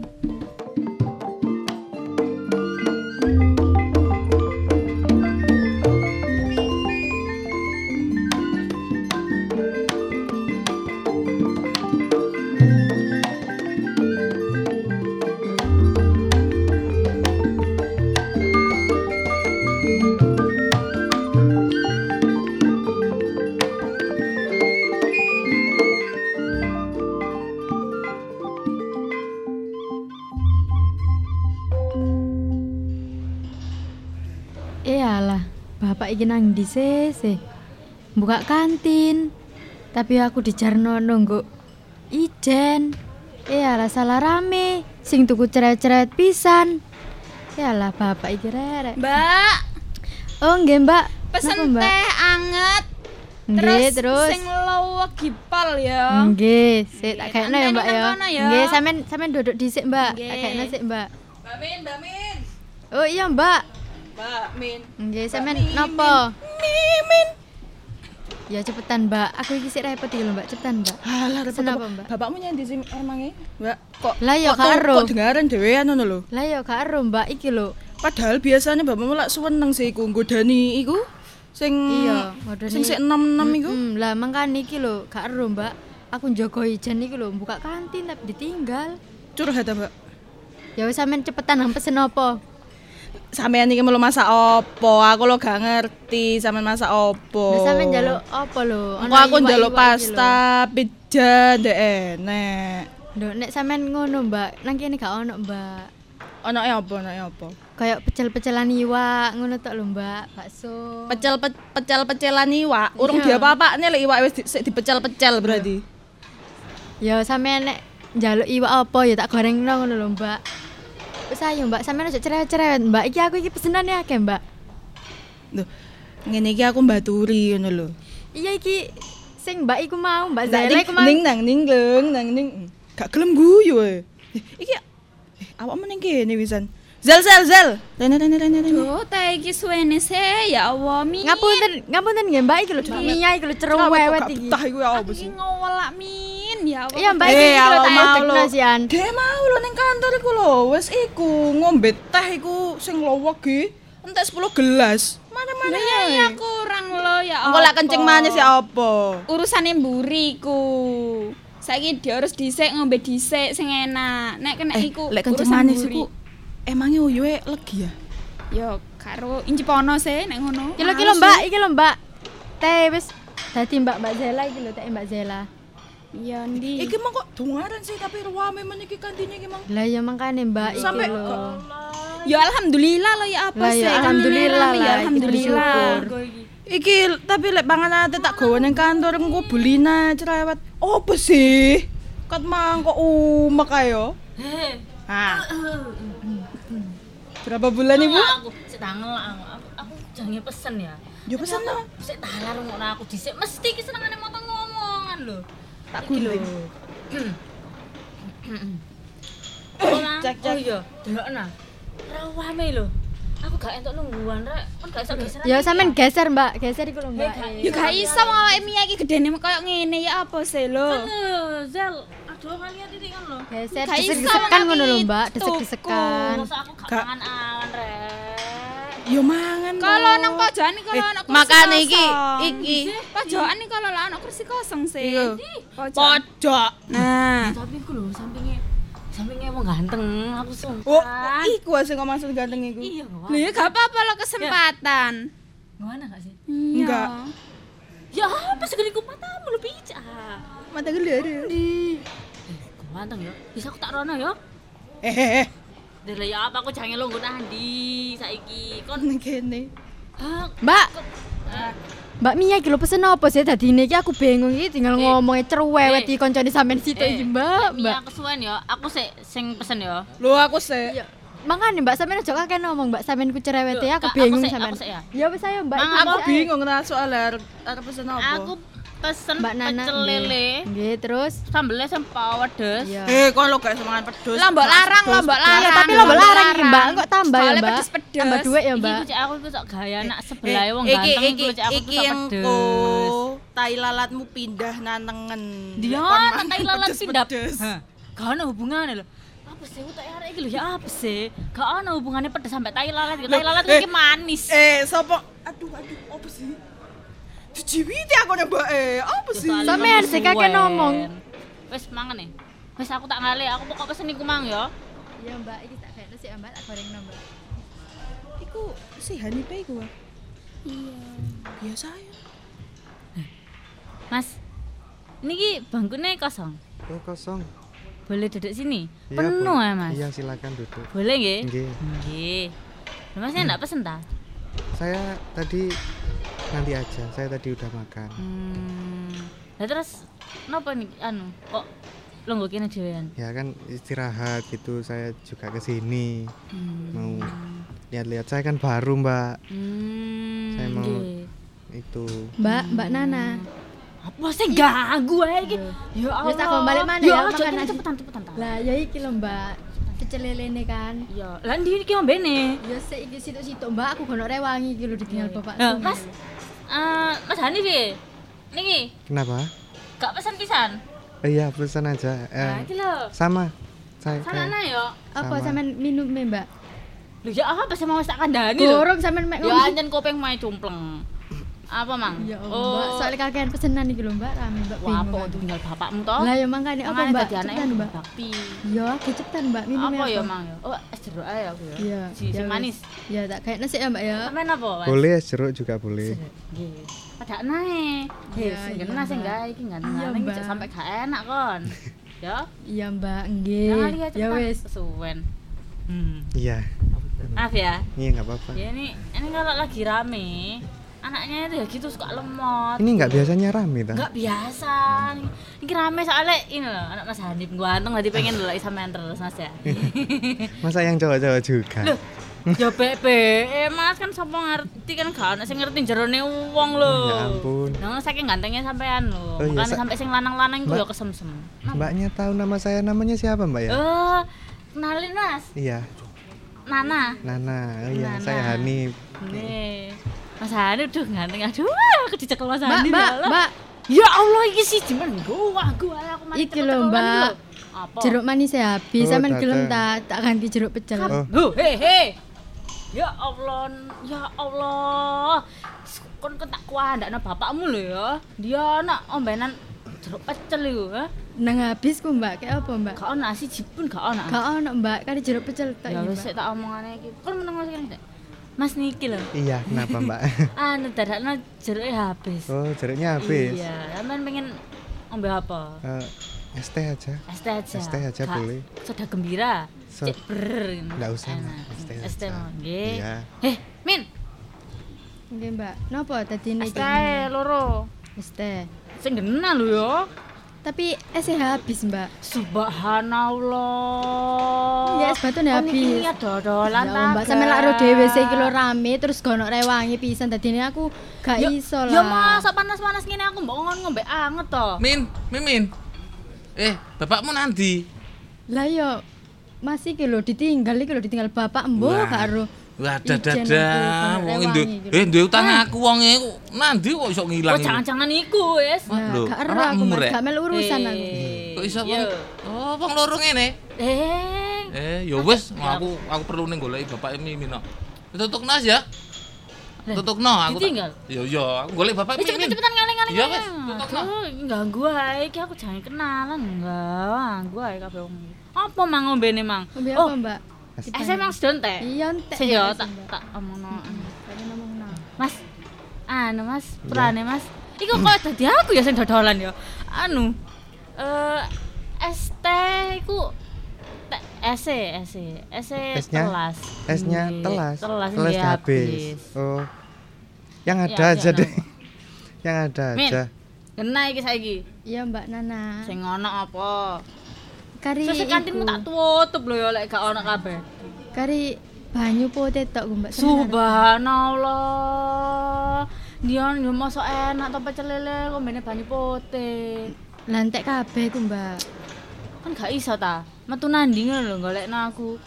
bapak iki nang sih? sih? Buka kantin. Tapi aku dijarno nunggu ijen. Iyalah salah rame. Sing tuku ceret-ceret pisan. Iyalah bapak iki rerek. Mbak, Oh nggih, Mbak. pesen Napa, Mbak? teh anget. Nggih, terus. sing lowo gipal ya. Nggih, sik tak kayakno ya, Mbak ya. ya. Nggih, sampean sampean duduk dhisik, Mbak. Tak kayakno sik, Mbak. Mbak Min, Mbak Min. Oh iya, Mbak. Mbak Min. Nggih, sampean napa? Mimin. Ya cepetan, Mbak. Aku iki sik repot iki lho, Mbak. Cepetan, Mbak. Alah, repot apa? Mbak? Bapakmu nyendi sih emange? Mbak, kok Lah ya tuh- karo. Kok dengaran dhewean ngono lho. Lah ya gak ero, Mbak. Iki lho. Padahal biasanya bapakmu lak seneng sih iku nggodani iku sing Iya, ngodoni. sing sik enam-enam iku. Mm-mm, lah mangkane iki lho, gak ero, Mbak. Aku njogo ijen iki lho, buka kantin tapi ditinggal. Curhat Mbak? Ya wis sampean cepetan nang pesen apa? Sampean iki mau masak opo? Aku lo gak ngerti sampean masak opo. Lah sampean njaluk apa lho? Engko aku njaluk pasta, pizza, ndek enek. Lho nek sampean ngono, Mbak, nang kene gak ono, Mbak. Onoke opo? Onoke opo? Kayak pecel-pecelan iwak ngono tok lho, Mbak. Bakso. Pecel pe, pecel pecelan iwak. Urung Iya. diapa-apane lek iwak wis sik dipecel-pecel berarti. Ya sampean nek njaluk iwak apa ya tak gorengno ngono lho, Mbak. Wis ayo, Mbak, sampean aja cerewet-cerewet, Mbak. Iki aku iki pesenane akeh, Mbak. Loh, ngene iki aku mbaturi ngono lho. Iya iki sing Mbak iku mau, Mbak Zaila ning iku mau. ning nang ning leng nang ning. Gak gelem guyu e. Iki eh, awakmu ning kene wisan. Zel zel zel. Rene rene rene rene. Duh, teh iki suwene sih ya Allah mi. Ngapunten, ngapunten nggih Mbak iki lho, Mia iki lho cerewet iki. Betah iku ya Iki sih? ngowelak ya Allah. Iya Mbak Eh, iki awak tak lho. Sian. Dia mau lo ning kantor iku lho, wis iku ngombe teh iku sing lowok iki entek 10 gelas. Mana-mana. Ya ya kurang lo ya Engko lak kencing manis ya apa? Urusane mburi ku. Saiki dia harus dhisik ngombe dhisik sing enak. Nek kena Eh, iku lek kencing urusan manis iku emangnya uyuhe legi ya? Yo karo inci pono sih nek ngono. Iki lho iki lho Mbak, iki lho Mbak. Teh wis dadi Mbak Mbak Zela iki lho teh Mbak Zela. Ya ndi. Iki mah kok dungaran sih tapi ruame men iki kantine iki mang. Lah ya mangkane Mbak iki Sampai lho. Ya alhamdulillah lo ya apa Lah, sih? ya alhamdulillah lah, Ya alhamdulillah. Iki tapi lek panganane tak gawa ning kantor engko bulina cerewet. Apa sih? Kat mang kok umek ayo. Heh. Ah. Berapa bulan Ibu? Aku sik tangel aku. Aku, jange pesen ya. Ya pesen to. Sik talar ngono aku dhisik mesti ki senengane moto ngomongan lho. Tak. Oh, Nang. Cek, cek. Oh iya, delokna. Rawame lho. Aku gak entuk nungguan rek. Kan gak iso geser. Ya sampean geser, Mbak. Geser iku lho, Mbak. Ya gak iso wong awake Mia iki gedene koyo ngene ya apa sih lho. Aduh, Zel. Aduh, kalian titik kan lho. Geser desek-desekan ngono lho. Mbak. Desek-desekan. Masa aku gak mangan awan rek. Ya mangan. Kalau nang pojokan iki kalau Eh, ana kursi makane iki iki Pojokan iki kalau ana kursi kosong sih. Iya. Pojok. Nah. Tapi aku lho sampinge sampinge wong ganteng, aku sumpah. Oh, iku sing kok maksud ganteng iku. Iya, ya gak apa-apa lo kesempatan. Mana gak sih? Enggak. Ya apa segede ku matamu lu pica. Mata gelir. Ganteng ya. Bisa aku tak rono ya. Eh, eh, eh. Dele ya apa aku jange lungguh nandi saiki. Kon Nang kene. Hah, Mbak, eh, Mbak Mia iki lho pesen apa sih tadi iki aku bingung iki tinggal Eh. ngomongnya cerewet Eh. iki koncone sampean situ eh, iki, Mbak. Mia Mbak. aku suwen ya. Aku sik sing pesen ya. Lho aku sih. Ya, Makanya Mbak sampean aja kakek ngomong Mbak sampean ku cerewet ya aku bingung sik, sampean. sik ya. Ya wis ayo Mbak. Aku bingung nah soal arep pesen apa. Aku pesen Mbak Nana. pecel lele. Nggih, terus Sambelnya sing pedes. Iya. Eh, kon lo gak semangat pedes. Lah mbok larang, lo mbok larang. Ya, tapi lo mbak larang iki, Mbak. Kok tambah ya, Mbak? pedes-pedes. Tambah duit ya, Iki Mbak. ku cek aku iku sok gaya nak sebelah wong iki ganteng iki aku iki yang pedes. ko tai lalatmu pindah nantengen. Dia nantai lalat pindah. Gak ada hubungannya lho. Apa sih tak arek iki lho ya apa sih? Gak ada hubungannya pedes sampai tai lalat. Tai lalat eh, iki manis. Eh, sopo? Aduh, aduh, apa sih? Dijiwiti aku nembak eh, apa sih? Sampean sih kakek ngomong. Wes mangan nih. Wes aku tak ngale, aku pokok pesen iku mang ya. Iya, Mbak, iki tak kene sih, Mbak, tak goreng Mbak. Iku si Hanipe iku. Iya. Biasa ya. Mas. Ini ki bangkunya kosong. Oh kosong. Boleh duduk sini? Iya, Penuh boleh. ya, Mas. Iya silakan duduk. Boleh nggih? Nggih. Nggih. Masnya enggak pesen ta? Saya tadi nanti aja. Saya tadi udah makan. Hmm. Lah terus napa nih anu kok longgo kene dhewean? Ya kan istirahat gitu. Saya juga ke sini Hmm. mau lihat-lihat. Saya kan baru mbak. Hmm. Saya mau- nggih. Itu. Mbak, Mbak Nana. Apa sih ganggu ae iki? Ya Allah. Wis aku balik mana ya? ya, kene aja. cepetan cepetan ta. Lah, ya iki lho, Mbak. Pecel lelene kan. Ya, lah ndi iki ombene? Ya sik iki situ-situ, Mbak. Aku gono rewangi iki lho ditinggal bapak. Nah, Mas. Eh, Mas Hanif ya? Niki, Kenapa? gak pesan pisan. Oh, iya pesan aja. Eh, Nah, iki lho. sama. Saya Sana kayak- ya. Apa Sama. sampean minum Mbak? Lho ya apa sih mau tak kandhani lho. Gorong sampean mek Ya anjen kopeng mae cumpleng. Apa, Mang? Ya Allah, Mbak. Soalnya kakean pesenan iki lho, Mbak. Rame, Mbak. Wah, apa bingung. kok tinggal bapakmu toh? Lah ya mangkane apa, Mbak? dadi anake Cepetan, Mbak. bakti. Ya, aku cepetan, Mbak. Minum Apa ya, Mang ya? Oh, es jeruk ae aku ya. Iya. Si, ya wis. manis. Ya, tak kayak nasi ya, Mbak ya. Sampean apa, Mas? Boleh es jeruk juga boleh. Nggih. Pada nae. Heh, Iya, sing iya, kena sing gawe iki Iya, ganteng-ganteng cek sampai gak enak kon. Ya. Iya, Mbak. Nggih. Ya wis. Suwen. Hmm. Iya. Maaf ya. Iya nggak apa-apa. Ya ini ini kalau lagi rame, anaknya itu ya gitu suka lemot. Ini nggak biasanya rame ta? Enggak biasa. Ini rame soalnya ini loh, anak Mas Hanif ganteng tadi pengen dulu sampean terus Mas ya. Masa yang cowok-cowok juga? Loh, ya bebe, eh Mas kan sapa ngerti kan gak ono sing ngerti jerone wong lho. Ya ampun. Nah, saking gantengnya sampean lho. Oh iya, Makanya sa- sampai sing lanang-lanang ku ya kesemsem. Nah, Mbaknya tahu nama saya namanya siapa mbak ya? Eh, kenalin Mas, Iya, Nana. Nana. Oh iya, Nana. saya Hanif. Nih. Mas Hanif tuh ganteng aduh aku dicekel Mas Mbak, Hanif Mbak, ya Allah. Mbak. Ya Allah iki sih cuman gua gua aku mari Iki lho, Mbak. lho. Apa? Jeruk manis ya habis, Oh, sampean gelem tak tak ganti jeruk pecel. Oh, Huh, he he. Ya Allah, ya Allah. Kon kon tak kuandakno bapakmu lho ya. Dia nak ombenan jeruk pecel iku, ha. Nang habis ku, Mbak. Kayak apa, Mbak? Gak ono nasi jipun gak ono. Gak ono, Mbak. Kan jeruk pecel tak Ya wis tak omongane iki. Kon meneng sing Dek. Mas niki lho. iya, kenapa mbak? Anu dadakno jeruknya habis. Oh, jeruknya habis. Iya, sampean pengen ombe apa? Eh, es teh aja. Es teh aja. Es teh aja boleh. Soda gembira. So- Cek ber. Nggak usah. Es teh Es teh. Nggih. Iya. Eh, Min, Nggih, Mbak. Napa tadi es niki? teh loro. Es teh. Sing genah lho ya. Tapi esnya habis, Mbak. Subhanallah. Ya, es batune Oh, habis. niki ya dodolan Ya, Mbak sampe lak dhewe sik iki lho rame terus gono rewangi pisan dadine aku gak iso lah. Ya masa panas-panas ngene aku mbok ngon ngombe anget to. Min, Mimin. Eh, bapakmu nanti. Lah yo masih iki lho ditinggal iki lho ditinggal bapak embo Wah. karo Wah, Ijen dadah. Wong duwe gitu. eh duwe utang aku wonge nanti kok iso Oh ngilang. iki? jangan-jangan iku wis. Ya, lho, gak ero aku gak melu urusan aku. Kok iso Iya. wong Oh, wong loro ngene. Eh. Eh, ya wis, aku aku perlu ning goleki bapak Mimin kok. Tutuk nas ya. Tutuk no aku. ditinggal? Ya iya, aku golek bapak Eh, Mimin. cepet-cepetan ngalih-ngalih. Iya wis, tutuk no. Ganggu ae iki aku jangan kenalan enggak. Ganggu ae kabeh wong. Apa mang ngombene mang? Ngombe Oh, apa, Mbak? Eh saya mang sedon teh. Iya entek. Sik yo Mbak, tak tak omongno. Tapi ngomongno. Mas. Anu Mas, purane Mas. Iku kok dadi aku ya sing dodolan ya. Anu. Eh es teh iku ese ese Esnya? telas. Esnya Nggih, telas. Telas Telasnya nggih habis. Oh. Yang Ya, ada aja ya, deh. Yang ada aja. Kena iki saiki. Iya, Mbak Nana. Sing ono apa? Kari Sesuk kantinmu tak tutup lho ya lek gak ono kabeh. Kari banyu putih tok, Mbak. Sebenarnya. Subhanallah. Dion yo mosok enak to pecel lele kombene banyu putih. Lantek kabeh ku, Mbak. Kan gak iso ta. Metu nandi ngono lho golekno aku.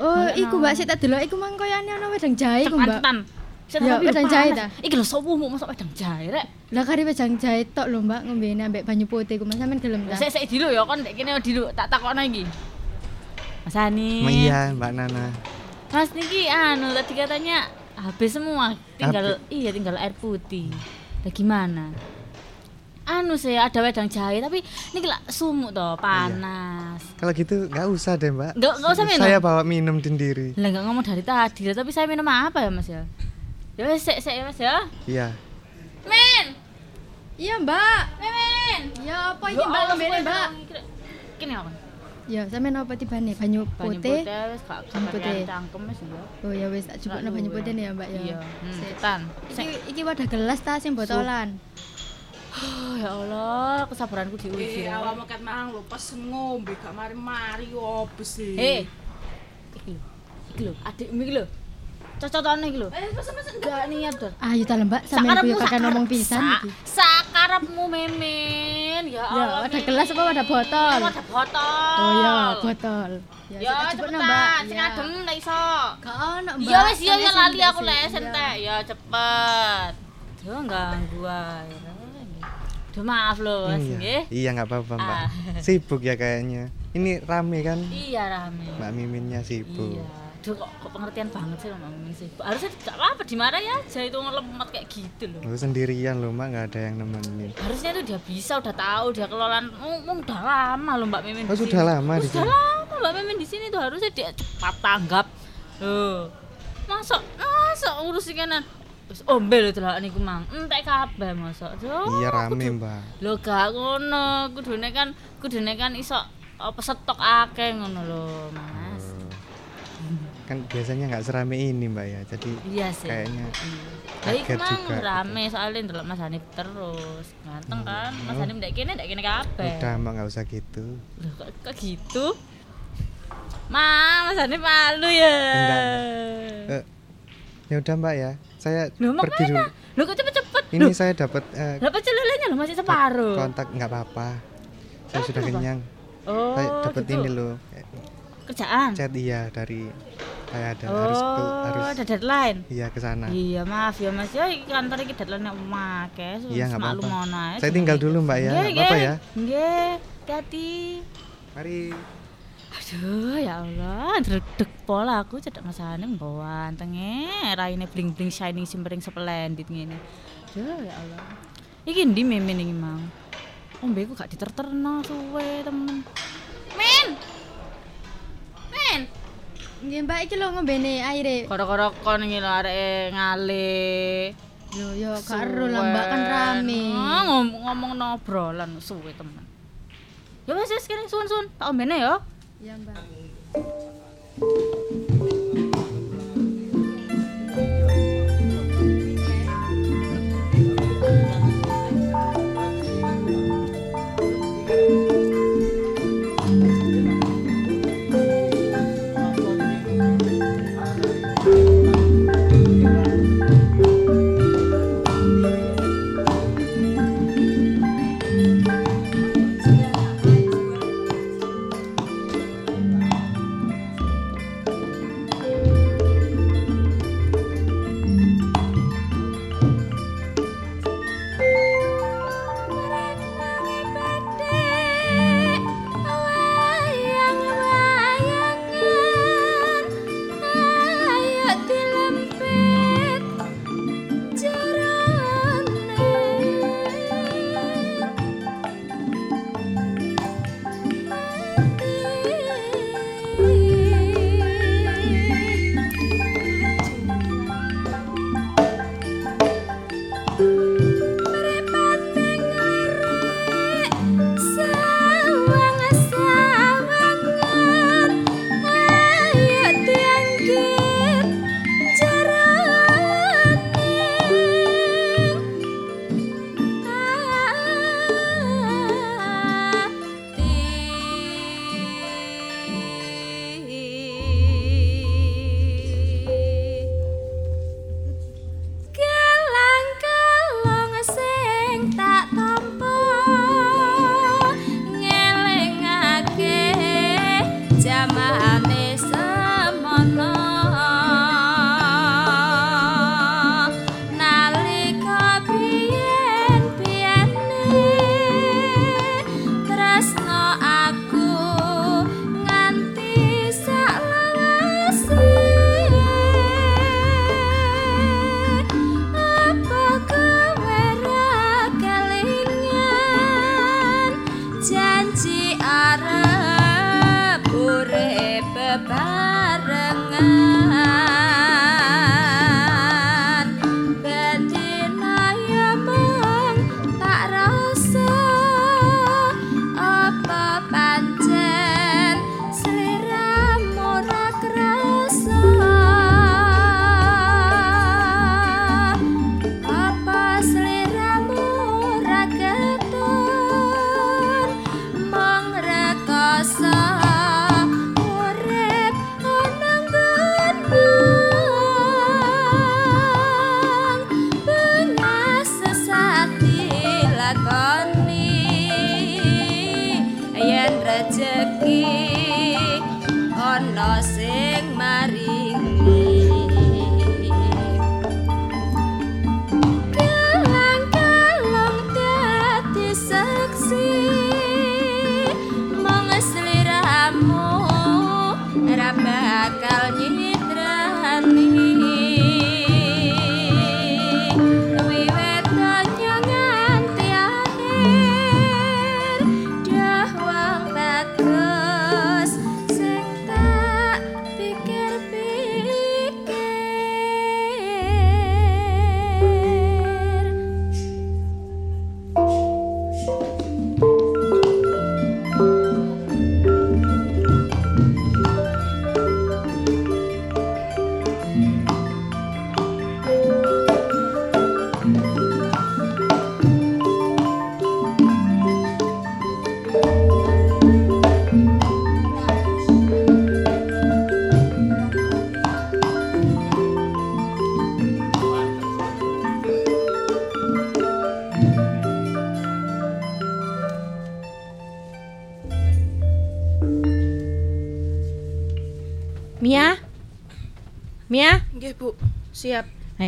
Oh, Golekno. iku Mbak sik tak delok iku mang koyane ana wedang jahe ku, Mbak. Cepetan. Ya, tapi wedang jahe ta? Iki lho sopumu mosok wedang jahe rek. Lah kari wedang jahe tok lho, Mbak, ngombene ambek banyu putih ku. Mas sampean gelem ta? Sik sik dulu ya kon ndek kene dulu tak takokno iki. Mas Ani. Iya, Mbak Nana. Mas niki anu tadi katanya habis semua, tinggal iya tinggal air putih. Lah gimana? Anu sih ada wedang jahe tapi niki lah sumuk toh, panas. Kalau gitu nggak usah deh, Mbak. Nggak- usah minum? Saya bawa minum sendiri. Lah nggak ngomong dari tadi, lah, tapi saya minum apa ya Mas ya? Ya wes sik sik ya Mas ya. Iya. Min, Iya, Mbak. Min. Ya apa iki, Mbak, ngombene, Mbak? Kene apa? Ya, sampean apa tibane? Banyu Banyu putih. putih wis gak putih. putih. Cangkem wis ya. Oh ya wis tak cupukno banyu putih nih ya, Mbak ya. Iya, hmm, Sik. cepetan. Iki iki wadah gelas ta sing botolan. Oh ya Allah, kesabaranku diuji. Eh, awakmu ket mang lho pas ngombe gak mari-mari opo sih? Hei. Iki lho. Iki lho, adikmu iki lho. Cocotane iki lho. Eh, pas mesen Gak niat dor. Ayo ta lho, Mbak, sampean kuwi kakek ngomong pisan iki. Sakarepmu memen. Ya Ya, Allah. wadah gelas apa wadah botol? Ada botol. Oh ya, botol. Ya, Ya, cupukno, cepetan, Mbak. sing Ya. adem lek iso. Gak ono, Mbak. Iya wis iya ya Sampe lali aku lek Iya. sentek. Ya cepet. Duh ganggu ae. Duh maaf lho, Mas Iya. nggih. Iya nggak apa-apa, Mbak. Ah. Sibuk ya kayaknya. Ini rame kan? Iya rame. Mbak Miminnya sibuk. Iya. Duh kok, kok pengertian banget sih Mbak Mimin sih. Harusnya gak apa-apa dimarahi aja itu ngelemot kayak gitu loh. Lu sendirian loh, Mbak, nggak ada yang nemenin. Harusnya itu dia bisa udah tahu dia kelolaan oh, oh, udah lama loh Mbak Mimin Oh, sudah lama Oh, di sudah lama Mbak Mimin di sini tuh harusnya dia cepat tanggap. Loh. Masa masa urus kanan Wis ombe lho delok niku mang. Entek kabeh. Duh, Iya rame, Mbak. Lho gak ngono, kudune kan kudune kan iso apa stok akeh ngono lho, Mas. Kan biasanya nggak serame ini, Mbak ya. Jadi Iya sih. kayaknya iku kaget mang juga gitu. rame soalnya ndelok Mas Hanif terus. Ganteng kan? Mas Hanif ndek kene ndek kene kabeh. udah, Mbak nggak usah gitu. Loh, kok, kok gitu? Ma, Mas Hanif malu ya. Eh, ya udah, Mbak ya. Saya Loh, pergi dulu. Loh kok cepet-cepet? Ini Loh, saya dapat eh, Lah pecel lelenya loh masih separuh. kontak nggak apa-apa. Saya sudah kenapa? kenyang. Oh, saya dapat gitu. ini loh. eh, Kerjaan. Chat iya dari saya ada Oh, harus ke, harus ada deadline. iya ke sana. Iya, maaf ya Mas. Ya kantor iki deadline nek make. Iya, nggak apa-apa. Saya tinggal dulu, Mbak ya. Nggak apa-apa ya. Nggih, hati-hati. Mari. Aduh, ya Allah, dredeg pola aku cedak masane nggawa antenge raine bling-bling shining simmering splendid ngene. Aduh, ya Allah. Iki ndi mimin iki, Mang? Ombeku gak diterterno suwe, temen. Min. Nggih, Mbak iki lho ngombene aire. Koro-koro kon iki lho areke ngale. Lho ya gak ero lah, Mbak kan rame. Ah, ngom ngomong no obrolan suwe temen. Ya wis wis kene suwun-suwun, tak ombene ya. Iya, Mbak.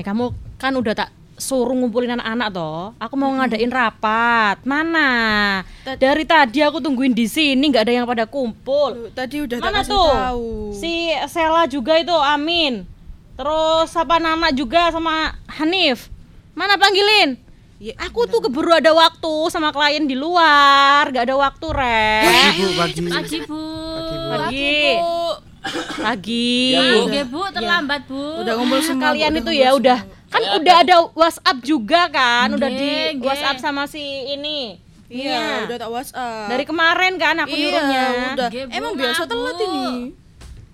Kamu kan udah tak suruh ngumpulin anak-anak toh. Aku mau ngadain rapat. Mana? Tad- Dari tadi aku tungguin di sini nggak ada yang pada kumpul. Tadi udah tak Mana kasih tuh? tahu. Si Sela juga itu, Amin. Terus apa Nana juga sama Hanif. Mana panggilin? Ya, Aku tuh keburu ada waktu sama klien di luar, nggak ada waktu, Re. Bu, pagi. Pagi, Bu. Pagi. Pagi. Ya, Bu. Terlambat, Bu. Udah ngumpul semua. Kalian itu ya semua. udah kan udah ada WhatsApp juga kan, udah di. WhatsApp sama si ini. Iya, Mia. udah tak WhatsApp. Dari kemarin kan aku iya, nyuruhnya. udah. Bu, Emang biasa telat ini.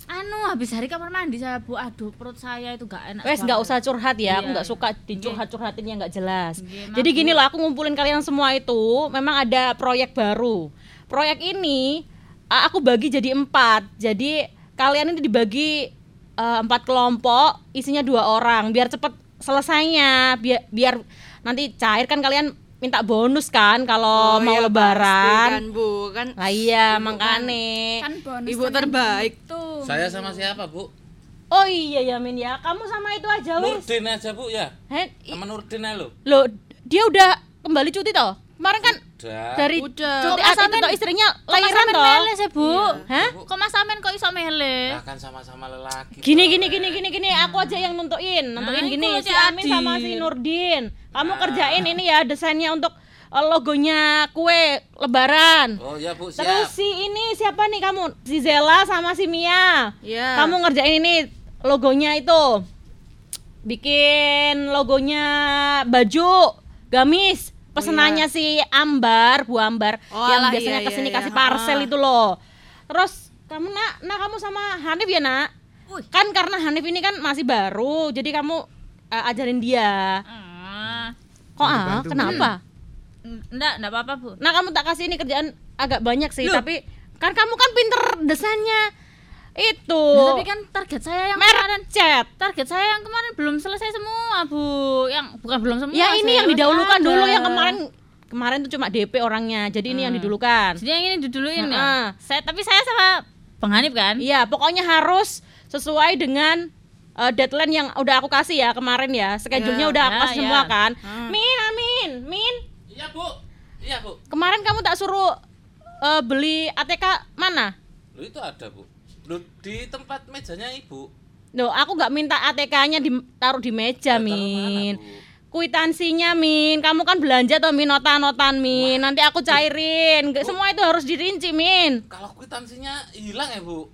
Anu, habis hari kamar mandi saya, Bu. Aduh, perut saya itu gak enak. Wes nggak usah curhat ya, aku Iya. nggak suka dicurhat-curhatin yang nggak jelas. Jadi gini loh, aku ngumpulin kalian semua itu, memang ada proyek baru. Proyek ini aku bagi jadi empat. Jadi kalian ini dibagi eh, empat kelompok, isinya dua orang, biar cepet selesainya, biar biar nanti cair kan kalian minta bonus kan kalau mau iya, lebaran. kan, Bu. Kan Lah iya, makane. Kan bonus Ibu kan terbaik. tuh. Saya sama siapa, Bu? Oh iya ya Min ya, kamu sama itu aja wis. Nurdin aja, Bu ya. Sama Nurdin lo. Loh, dia udah kembali cuti toh? Kemarin kan Udah. dari Udah. cuti itu istrinya Kok Mas lahiran toh? mele sih, Bu? Hah? Kok Mas Amin kok iso mele? Kan sama-sama lelaki. Gini gini gini gini gini, aku aja yang nentuin, nentuin Nah, gini si Amin sama si. Nurdin. Kamu Nah. kerjain ini ya desainnya untuk eh, logonya kue lebaran. Oh ya, Bu, siap. Terus si ini siapa nih kamu? Si Zela sama si Mia. Iya. Kamu ngerjain ini logonya itu. Bikin logonya baju gamis. Pesenannya si Ambar, Bu Ambar Oh, yang alah, biasanya iya, ke sini iya, kasih iya. parcel itu loh. Terus kamu nak, nak kamu sama Hanif ya nak? Wih. Kan karena Hanif ini kan masih baru, jadi kamu eh, ajarin dia. Ah, Kok ah? Kenapa? enggak, enggak apa-apa, Bu. Nah kamu tak kasih ini kerjaan agak banyak sih, Loh. tapi kan kamu kan pinter desainnya itu. Nah, tapi kan target saya yang kemarin merek cat. target saya yang kemarin belum selesai semua, Bu. Yang bukan belum semua. Ya ini yang didahulukan ada. dulu yang kemarin kemarin tuh cuma DP orangnya. Jadi ini yang didulukan. Jadi yang ini diduluin ya. Heeh. Saya tapi saya sama Bang Hanif kan? Iya, pokoknya harus sesuai dengan eh, deadline yang udah aku kasih ya kemarin ya. Schedule-nya Ya, udah aku ya, kasih ya. semua kan. Hmm. Min, Amin, Min. Iya, Bu. Iya, Bu. Kemarin kamu tak suruh eh, beli ATK mana? Lu itu ada, Bu. Lu di tempat mejanya Ibu. Loh, aku nggak minta ATK-nya ditaruh di meja, Ya, Min. mana, Bu? Kuitansinya, Min. Kamu kan belanja toh, Min, nota-notan, Min. Nanti aku cairin. Nggak- Semua itu harus dirinci, Min. Kalau kwitansinya hilang ya, Bu.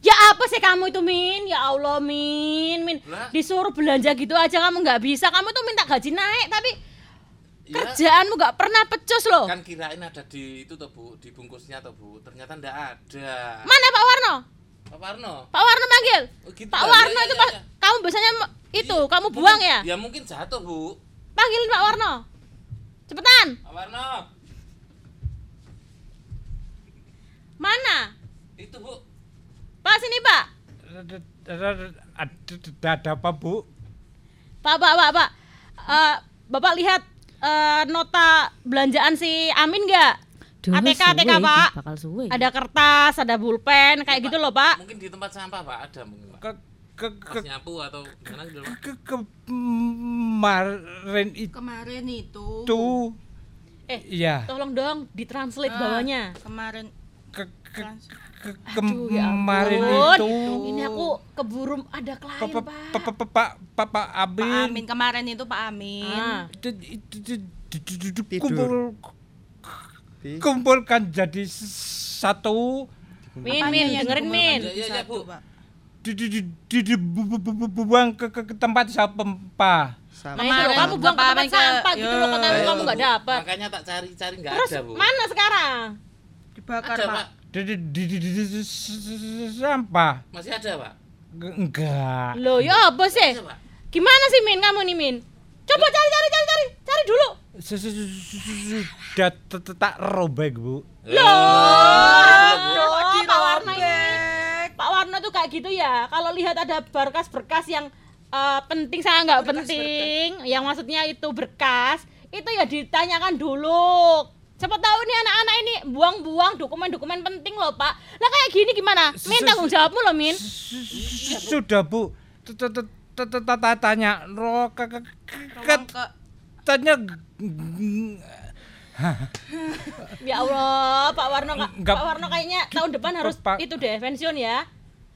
Ya apa sih kamu itu, Min? Ya Allah, Min. Min, Lah. disuruh belanja gitu aja kamu nggak bisa. Kamu tuh minta gaji naik, tapi Iya. kerjaanmu nggak pernah pecus loh. Kan kirain ada di itu tuh, Bu, di bungkusnya tuh, Bu. Ternyata ndak ada. Mana Pak Warno? Pak Warno. Pak Warno panggil. Oh, gitu, Pak Mbak. Warno Iya, itu pas iya. kamu biasanya itu Iya, kamu mungkin- buang ya? Ya mungkin jatuh, Bu. Panggilin Pak Warno. Cepetan. Pak Warno. Mana? Itu, Bu. Pak sini, Pak. Ada ada apa, Bu? Pak, Pak, Pak, Pak. Eh, Bapak lihat eh, nota belanjaan si Amin nggak? Duh, ATK, suwe ATK, Pak. Bakal suwe. Ada kertas, ada pulpen, kayak gitu Pak. loh, Pak. Mungkin di tempat sampah, Pak, ada mungkin, Pak. Ke ke ke Pas nyapu atau gimana gitu, Pak. ke kemarin itu Kemarin itu. Eh, ya tolong dong ditranslate Ah, bawahnya. Kemarin ke ke ke Aduh, ya kemarin ampun. itu Ini aku keburu ada Pak klien, Pak Pak. Pak Pak Pak Pak Pak Pak Amin Amin kemarin itu Pak Amin. Ah. itu itu- itu- itu- itu- itu Tidur. Di- kumpulkan jadi satu Min, Min, yang dengerin Min. Iya, iya, Bu. Buang ke, ke, ke tempat sampah Kemarin kamu buang ke tempat sampah gitu loh, katanya Ayo, kamu nggak dapat. Makanya tak cari-cari nggak ada, Bu. mana sekarang? Dibakar, Pak. Di di di, di, sampah Masih ada, Pak. Enggak Loh, ya apa sih? Gimana sih Min kamu nih Min? Coba cari cari cari cari cari dulu. Su- su- su- su- su- sudah tak robek bu Loh, Pak Warno ini. Pak Warno tuh kayak gitu ya. Kalau lihat ada berkas-berkas yang eh, penting saya nggak penting, yang maksudnya itu berkas, itu ya ditanyakan dulu. Siapa tahu nih anak-anak ini buang-buang dokumen-dokumen penting loh Pak. Lah kayak gini gimana? Min tanggung jawabmu loh Min. Su- su- sudah bu tanya ro katanya Ya Allah, Pak Warno Kak- Nggak- Pak Warno kayaknya tahun depan harus Pak- itu deh pensiun ya.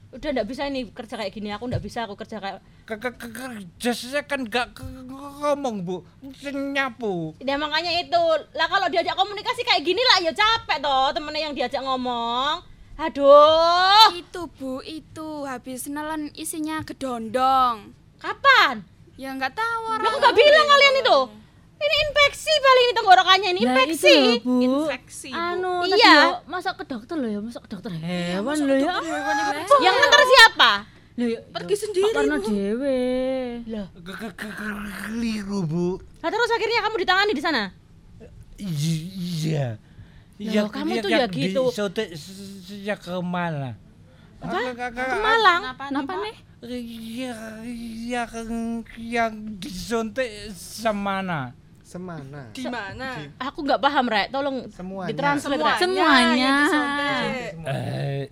Udah nggak bisa ini kerja kayak gini, aku nggak bisa aku kerja kayak ke ke ke kerja saya kan nggak ke- ke- ngomong bu Saya nyapu Ya makanya itu. Lah kalau diajak komunikasi kayak gini lah ya capek toh temennya yang diajak ngomong. Aduh. Itu Bu, itu habis nelan isinya gedondong. Kapan? Ya nggak tahu orang. aku nggak bilang kalian itu. Ini infeksi paling ini tenggorokannya ini infeksi. itu loh, Bu. infeksi, Bu. Anu, Iya. tadi yo, masa ke dokter loh ya, masa ke dokter hewan loh ya. Yang nganter siapa? Loh ya, Pergi sendiri, Karena Bu. dewe. Loh. Ke- ke- ke- keliru bu Lah terus akhirnya kamu ditangani di sana? Iya Loh, kamu tuh ya gitu. disuntik s- sejak ke mana Apa? Ke- ke- Ke Malang. Kenapa nih? Iya, iya yang yang disuntik semana. Semana. Di mana? Aku nggak paham, Rek. Tolong Semuanya. ditranslate, Rek. Semuanya. disuntik. Eh,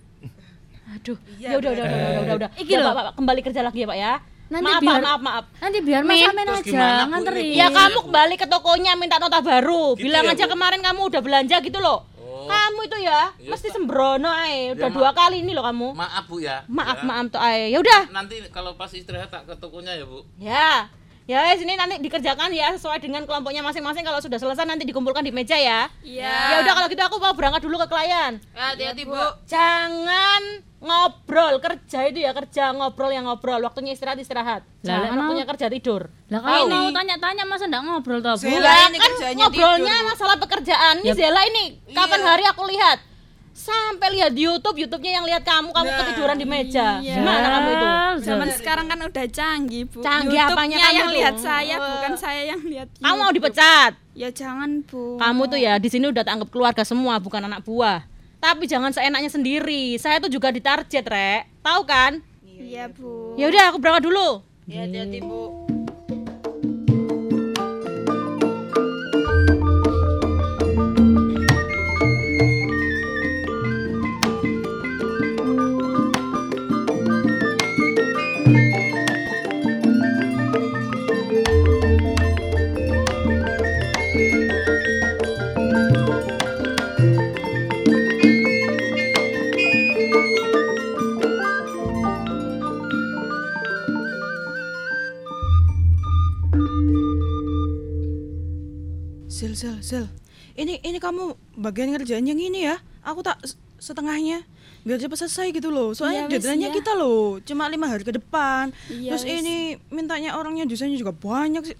Aduh. Ya udah udah udah udah udah udah. Iki Ya, loh. Pak, kembali kerja lagi ya, Pak ya. Nanti maaf, biar- Pak, maaf, maaf. Nanti biar Mas Min, Amin terus aja nganterin. Ya kamu kembali ke tokonya minta nota baru. Gitu Bilang ya, aja Bu? kemarin kamu udah belanja gitu loh. Oh. Kamu itu ya, Ya, mesti sembrono ae. Udah Ya, dua kali ini loh kamu. Maaf, Bu ya. Maaf, Ya. maaf tuh ae. Ya udah. Nanti kalau pas istirahat tak ke tokonya ya, Bu. Ya. Ya wes ini nanti dikerjakan ya sesuai dengan kelompoknya masing-masing. Kalau sudah selesai nanti dikumpulkan di meja ya. Iya. Ya udah kalau gitu aku mau berangkat dulu ke klien. Hati-hati, Bu. Jangan ngobrol kerja itu ya kerja ngobrol yang ngobrol waktunya istirahat istirahat Lah, jangan lah, waktunya kerja tidur Lah kalau Tahu? mau tanya-tanya masa enggak ngobrol toh, Bu? Ya, ini kan kerjanya ngobrolnya tidur, masalah pekerjaan. Ini Ya. Zela ini kapan Iya. hari aku lihat sampai lihat di YouTube, YouTube-nya yang lihat kamu kamu Nah, ketiduran di meja. iya. Gimana kamu itu? Zaman sekarang kan udah canggih, Bu. Canggih apanya YouTube-nya kamu yang tuh? lihat saya, bukan saya yang lihat Kamu mau YouTube. dipecat. Ya jangan, Bu. Kamu tuh ya di sini udah tak anggap keluarga semua, bukan anak buah. Tapi jangan seenaknya sendiri. Saya tuh juga ditarget, Rek. Tahu kan? Iya, Bu. Ya udah aku berangkat dulu. Ya, hati-hati, Bu. Zel, Zel. Ini ini kamu bagian ngerjain yang ini ya. Aku tak setengahnya biar cepat selesai gitu loh. Soalnya Iya, wis, deadline-nya iya. kita loh, cuma lima hari ke depan. Iya, Terus wis. ini mintanya orangnya desainnya juga banyak sih.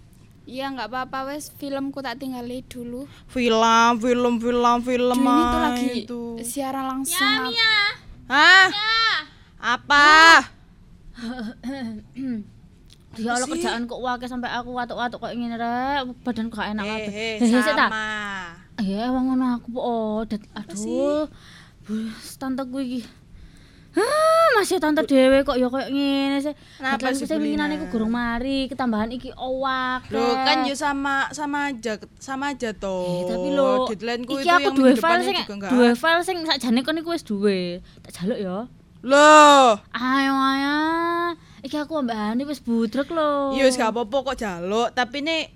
Iya nggak apa-apa wes filmku tak tinggalin dulu. Film, film, film, film. Duh, ini tuh ah, lagi itu. siaran langsung. Ya, Hah? Apa? Ya Allah kerjaan kok wake sampai aku watuk-watuk kok ngene rek, badan kok enak kabeh. Hehe, Heh, sik ta. sama. Ya wong ngono aku odet. Aduh. Bus tante ku iki. Ah, masih tante dhewe kok ya koyo ngene sih. Kenapa Deadline sih, sing winginane Bulina? ku gurung mari, ketambahan iki owak. Loh kan ya sama sama aja sama aja toh. Eh, tapi lo deadline-ku iki itu aku yang duwe file sing duwe file sing sakjane kon iku wis duwe. Tak jaluk ya. Loh, Ayo ayo. Iki aku ambek Hani wis budrek lho. iya wis gak apa-apa kok jaluk, tapi nih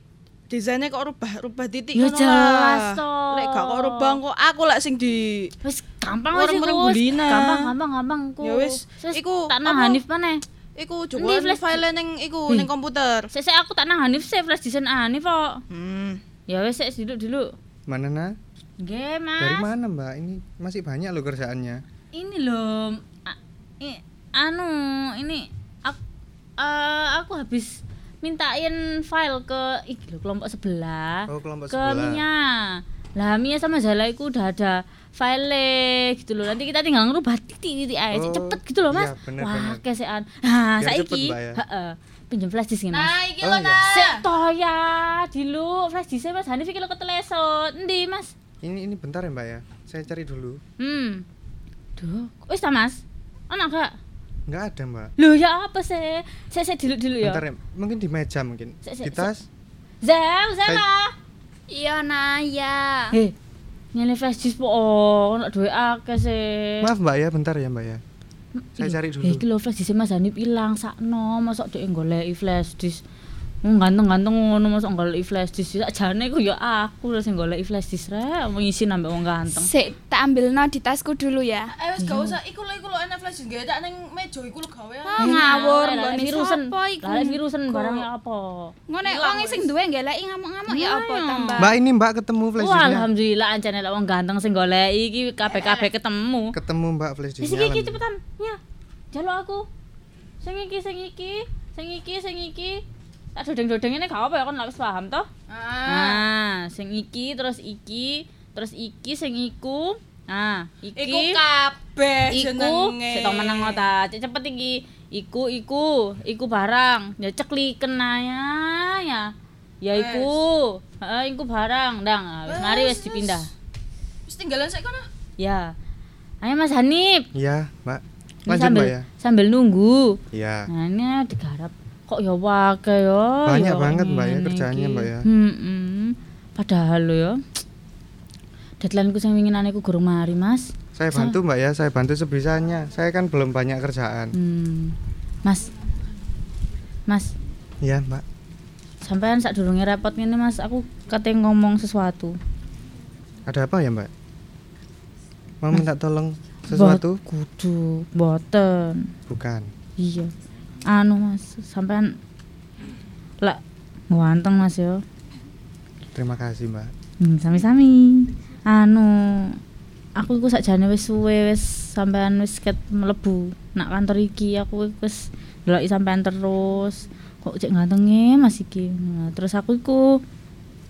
desainnya kok rubah-rubah titik Ya jelas lah. toh. Lek gak kok rubah kok aku lek sing di Wis gampang wis. Gampang gampang gampang ku. Ya wis, iku tak nang? Hanif maneh. iku flash- file ning iku Hi. ning komputer. Sik sik aku tak nang Hanif sih flash desain Hanif kok. Hmm. Ya wis sik dulu-dulu. Mana nah? Nggih, Mas. Dari mana mbak? Ini masih banyak loh kerjaannya. Ini loh anu ini aku, aku habis mintain file ke iki lho, kelompok sebelah. Oh, kelompok ke sebelah. Mia. Lah Mia sama Zala itu udah ada file gitu loh. Nanti kita tinggal ngerubah titik-titik aja Oh, cepet gitu loh, Mas. iya, bener, Wah, kesean. Nah, saiki, ya. heeh. Pinjem flash disk ini, Mas. Nah, iki Oh, lho iya. nah. Sik toh ya, dilu flash disk Mas Hanif iki lho ketelesot. Endi, Mas? Ini ini bentar ya mbak ya. Saya cari dulu. Hmm. Duh, wis ta, Mas? Ana gak? Nggak ada mbak. Loh ya apa sih? Saya saya dulu dulu ya. Bentar ya. Mungkin di meja mungkin. Sik, sik, Di tas. Zel, Zela. Iya Naya. Heh. Nyele flash disk po oh, ono duwe akeh sih. Maaf mbak ya, bentar ya mbak ya. Saya Iya. cari dulu. Eh, iki lho flash disk Mas Hanif ilang sakno, mosok dhek goleki flash disk. Wong ganteng-ganteng ngono mosok goleki flash disk. Sakjane ku ya aku lho sing goleki flash disk rek, wong isi nambah wong ganteng. Sik tak ambilno di tasku dulu ya. Eh wis gak usah iku lho iku lho enak flash disk tak ning meja iku lho gawe. Ngawur Lah, nggone virusen. Lah virusen barang apa? Ngono Hilang wong sing duwe ngeleki ngamuk-ngamuk ya apa Iya. tambah. Mbak ini mbak ketemu flash Wah, disknya. alhamdulillah ancane lek wong ganteng sing goleki iki kabeh-kabeh ketemu. Ketemu mbak flash disknya. iki cepetan. Ya. Jaluk aku. Sing iki sing iki, sing iki sing iki. Tak dodeng-dodeng ini gak apa ya kan wis paham toh? Ah. Nah, sing iki terus iki, terus iki sing iku. Nah, iki Iku kabeh iku jenenge. sik tau meneng ta. Cepet iki. Iku iku, iku barang. Ya cekliken ae ya. Ya iku. Heeh, iku barang. Ndang, ah, wis mari wis dipindah. Wis tinggalan sik kono. Ya. Ayo Mas Hanif. Iya mbak. Lanjut sambil, mbak ya. Sambil nunggu. Iya. Nah, ini digarap. Kok ya wake ya. Banyak ya banget, Mbak, ya, kerjaannya, iki. Mbak, ya. Hmm, Padahal lo ya. Deadline ku sing winginane ku gurung mari, Mas. Saya bantu mbak ya. Saya bantu sebisanya. Saya kan belum banyak kerjaan. Hmm. Mas. Mas, Iya mbak. sampean sak durunge repot ngene, Mas. Aku kate ngomong sesuatu. Ada apa ya mbak? Mau minta tolong sesuatu? Bot- Kudu, boten. Bukan. Iya. Anu, Mas, sampean lek ganteng, Mas ya. Terima kasih mbak. Hmm, sami-sami. Anu, aku iku sakjane wis suwe wis sampean wis ket mlebu nak kantor iki aku wis ndeloki sampean terus. Kok cek gantenge Mas iki. Nah, terus aku iku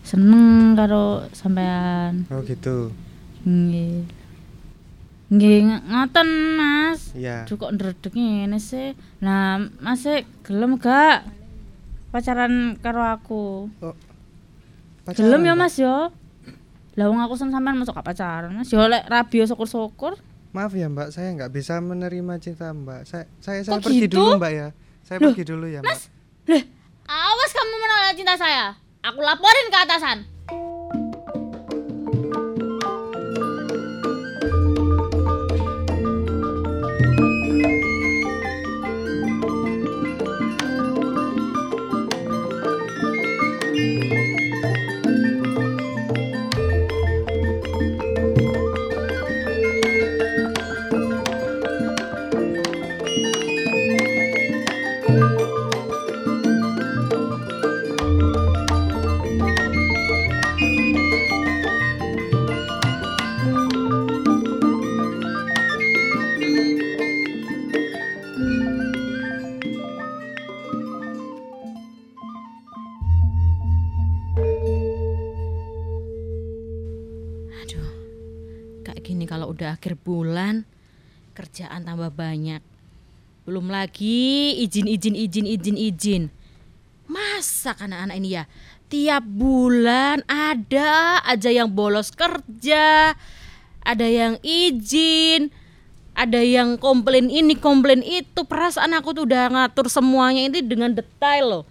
seneng karo sampean. Oh gitu. Nggih. Nggih ng- ngoten Mas. Iya. Kok ndredeg ngene sih. Nah, Mas sih gelem gak pacaran karo aku? Pacaran, Gelem ya? Mas yo. Lah wong aku sen sampean masuk gak pacaran Mas. Yo lek rabi syukur-syukur. Maaf ya mbak, saya nggak bisa menerima cinta mbak. Saya saya, saya Kok pergi gitu? dulu mbak ya. Saya Loh, pergi dulu ya mbak. Leh, awas kamu menolak cinta saya. Aku laporin ke atasan. Akhir bulan kerjaan tambah banyak. Belum lagi izin izin izin izin izin. Masa kan anak-anak ini ya tiap bulan ada aja yang bolos kerja, ada yang izin, ada yang komplain ini komplain itu. Perasaan aku tuh udah ngatur semuanya ini dengan detail loh.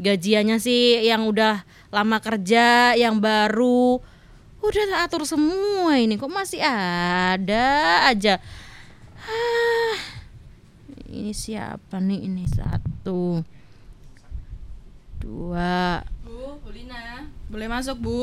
Gajiannya sih yang udah lama kerja, yang baru udah tak atur semua ini kok masih ada aja. Ah, ini siapa nih ini satu dua Bu, Bu Lina, boleh masuk Bu?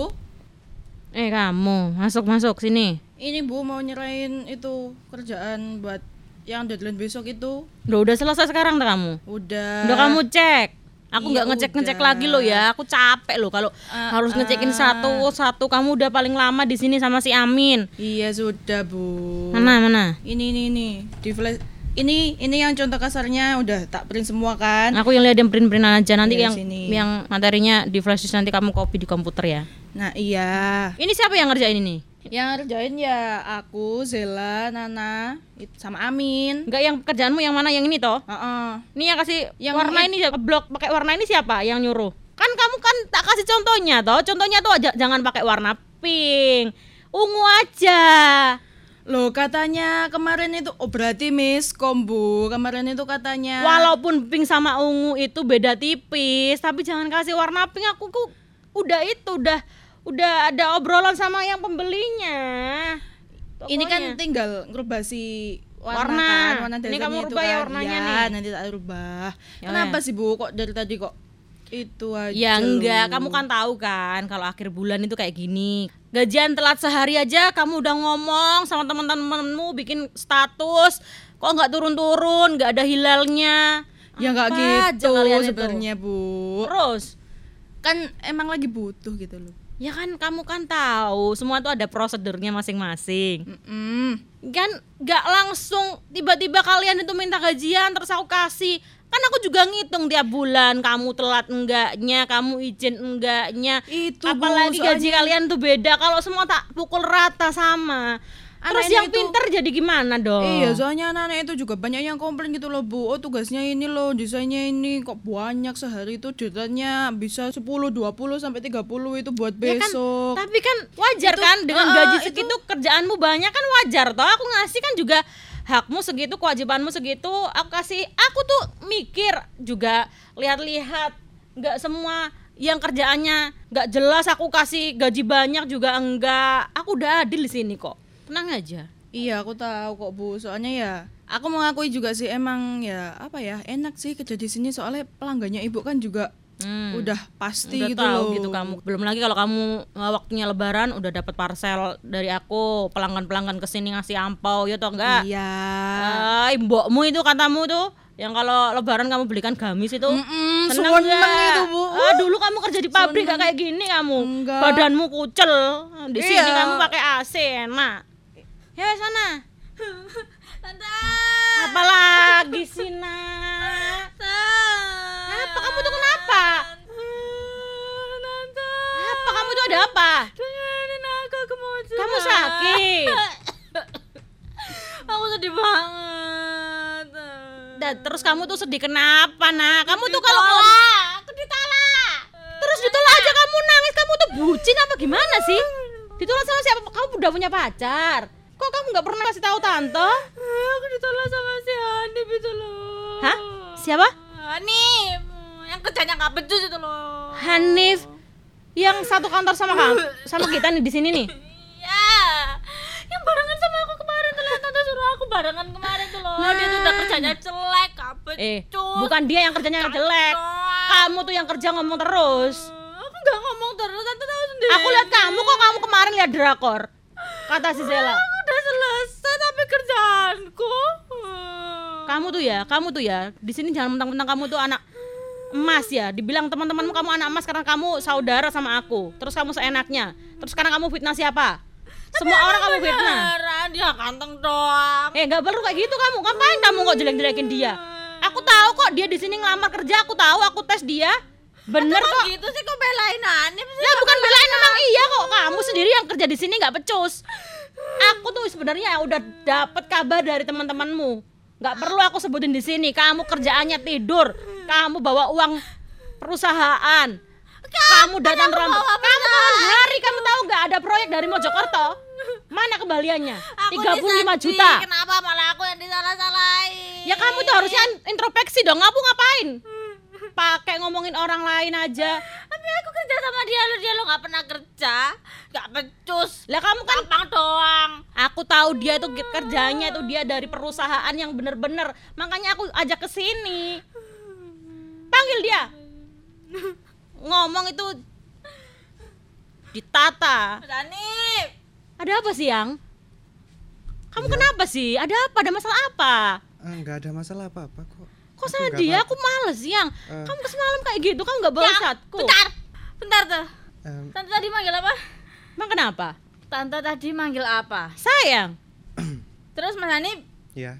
eh kamu masuk masuk sini Ini Bu mau nyerahin itu kerjaan buat yang deadline besok itu. udah udah selesai sekarang tak kamu Udah. udah kamu cek aku Iya, nggak ngecek ngecek udah. lagi loh ya aku capek loh kalau Ah, harus ngecekin ah. satu satu kamu udah paling lama di sini sama si Amin Iya sudah Bu. mana mana Ini ini ini di flash. Ini ini yang contoh kasarnya udah tak print semua kan? aku yang lihat yang print printan aja nanti Iya, yang sini. yang materinya di flash disk nanti kamu copy di komputer ya Nah iya. ini siapa yang ngerjain ini Yang kerjain ya aku, Zela, Nana, sama Amin. Enggak yang kerjaanmu yang mana yang ini toh Heeh. ini yang kasih Yang warna ini blok pakai warna ini siapa yang nyuruh kan kamu kan tak kasih contohnya toh contohnya tuh aja jangan pakai warna pink ungu aja Loh katanya kemarin itu oh berarti miskom Bu. Kemarin itu katanya Walaupun pink sama ungu itu beda tipis, tapi jangan kasih warna pink. Aku ku udah itu udah udah ada obrolan sama yang pembelinya. ini kan tinggal ngerubah si warna, Warna. kan, warna Ini kamu rubah ya kan. warnanya Iya, nih. nanti tak rubah. Ya, Kenapa ya. sih Bu kok dari tadi kok itu aja? Ya enggak, kamu kan tahu kan kalau akhir bulan itu kayak gini. Gajian telat sehari aja kamu udah ngomong sama teman-temanmu bikin status kok nggak turun-turun, nggak ada hilalnya. Ya nggak gitu sebenarnya Bu. Terus Kan emang lagi butuh gitu loh. Ya kan kamu kan tahu semua itu ada prosedurnya masing-masing. Mm-mm. Kan nggak langsung tiba-tiba kalian itu minta gajian terus aku kasih. Kan aku juga ngitung tiap bulan kamu telat enggaknya, kamu izin enggaknya. Itu, Bu, Apalagi gaji kalian tuh beda kalau semua tak pukul rata sama. Terus yang itu- pinter jadi gimana dong? Iya, soalnya anak-anak itu juga banyak yang komplain gitu loh, Bu. Oh, tugasnya ini loh, desainnya ini kok banyak sehari itu deadline-nya bisa 10, 20 sampai 30 itu buat Ya kan, besok. tapi kan wajar Itu- kan dengan uh, gaji itu- segitu kerjaanmu banyak kan wajar toh aku ngasih kan juga hakmu segitu kewajibanmu segitu aku kasih aku tuh mikir juga lihat-lihat nggak semua yang kerjaannya nggak jelas aku kasih gaji banyak juga enggak aku udah adil di sini kok tenang aja Iya, aku tahu kok, Bu. Soalnya ya aku mengakui juga sih emang ya apa ya, enak sih kerja di sini soalnya pelanggannya Ibu kan juga Hmm. udah pasti udah gitu tahu loh. gitu kamu belum lagi kalau kamu eh, waktunya lebaran udah dapat parcel dari aku pelanggan pelanggan ke sini ngasih ampau ya toh enggak Iya. Ah, mbokmu itu katamu tuh yang kalau lebaran kamu belikan gamis itu Mm-mm, seneng seneng itu, Bu. Ah, dulu kamu kerja di pabrik gak kayak gini kamu Enggak. badanmu kucel di sini Iya. kamu pakai AC enak ya sana. Tante. apalagi sih nak apa? Kamu tuh kenapa? Tante. apa? Kamu tuh ada apa? Dengerin aku, aku mau curhat. kamu sakit? Aku sedih banget. Dan terus kamu tuh sedih kenapa nak? Kamu tuh kalau aku ditolak. terus ditolak aja kamu nangis. Kamu tuh bucin apa gimana sih? Ditolak sama siapa? Kamu udah punya pacar? kamu nggak pernah kasih tahu tante Aku ditolak sama si Hanif itu loh. hah siapa Hanif, yang kerjanya nggak becus itu loh. Hanif yang satu kantor sama kamu sama kita nih di sini nih Iya. Yang barengan sama aku kemarin tuh lah, tante suruh aku barengan kemarin tuh loh. Dia tuh udah kerjanya jelek, becus. eh bukan dia yang kerjanya jelek kamu tuh yang kerja ngomong terus Aku nggak ngomong terus, tante tahu sendiri. aku lihat kamu kok kamu kemarin lihat drakor kata si Zela kamu tuh ya kamu tuh ya di sini jangan mentang-mentang kamu tuh anak emas ya. Dibilang teman-temanmu kamu anak emas karena kamu saudara sama aku. Terus kamu seenaknya. Terus sekarang kamu fitnah siapa? Semua orang kamu fitnah dia ganteng doang. eh nggak perlu kayak gitu kamu. Ngapain kamu kok jelek-jelekin dia? Aku tahu kok dia di sini ngelamar kerja. Aku tahu aku tes dia. Bener Kok kok. gitu sih kok belain Hanif sih? ya bukan belain memang iya kok. Kamu sendiri yang kerja di sini nggak pecus. Aku tuh sebenarnya udah dapat kabar dari teman-temanmu. Nggak perlu aku sebutin di sini. Kamu kerjaannya tidur. Kamu bawa uang perusahaan. Kamu datang rom. Kamu hari kamu tahu nggak ada proyek dari Mojokerto? Mana kembaliannya? 35 juta. Kenapa malah aku yang disalah-salahin? Ya kamu tuh harusnya introspeksi dong. Kamu ngapain? Pakai ngomongin orang lain aja. Tapi aku kerja sama dia lo dia lo nggak pernah kerja, nggak becus. Lah kamu kan Gampang doang. Aku tahu dia itu kerjanya itu dia dari perusahaan yang bener-bener. Makanya aku ajak ke sini. Panggil dia. Ngomong itu ditata. Dani, Ada apa sih, Yang? Kamu kenapa sih? Ada apa? Ada masalah apa? Enggak ada masalah apa-apa nggak dia? apa- Aku males, Yang. Eh. Kamu semalam kayak gitu, kamu nggak bawa catku. bentar, bentar tuh. Em, Tante tadi manggil apa? Emang kenapa? Tante tadi manggil apa? Sayang. Terus Mas Hanif, ya.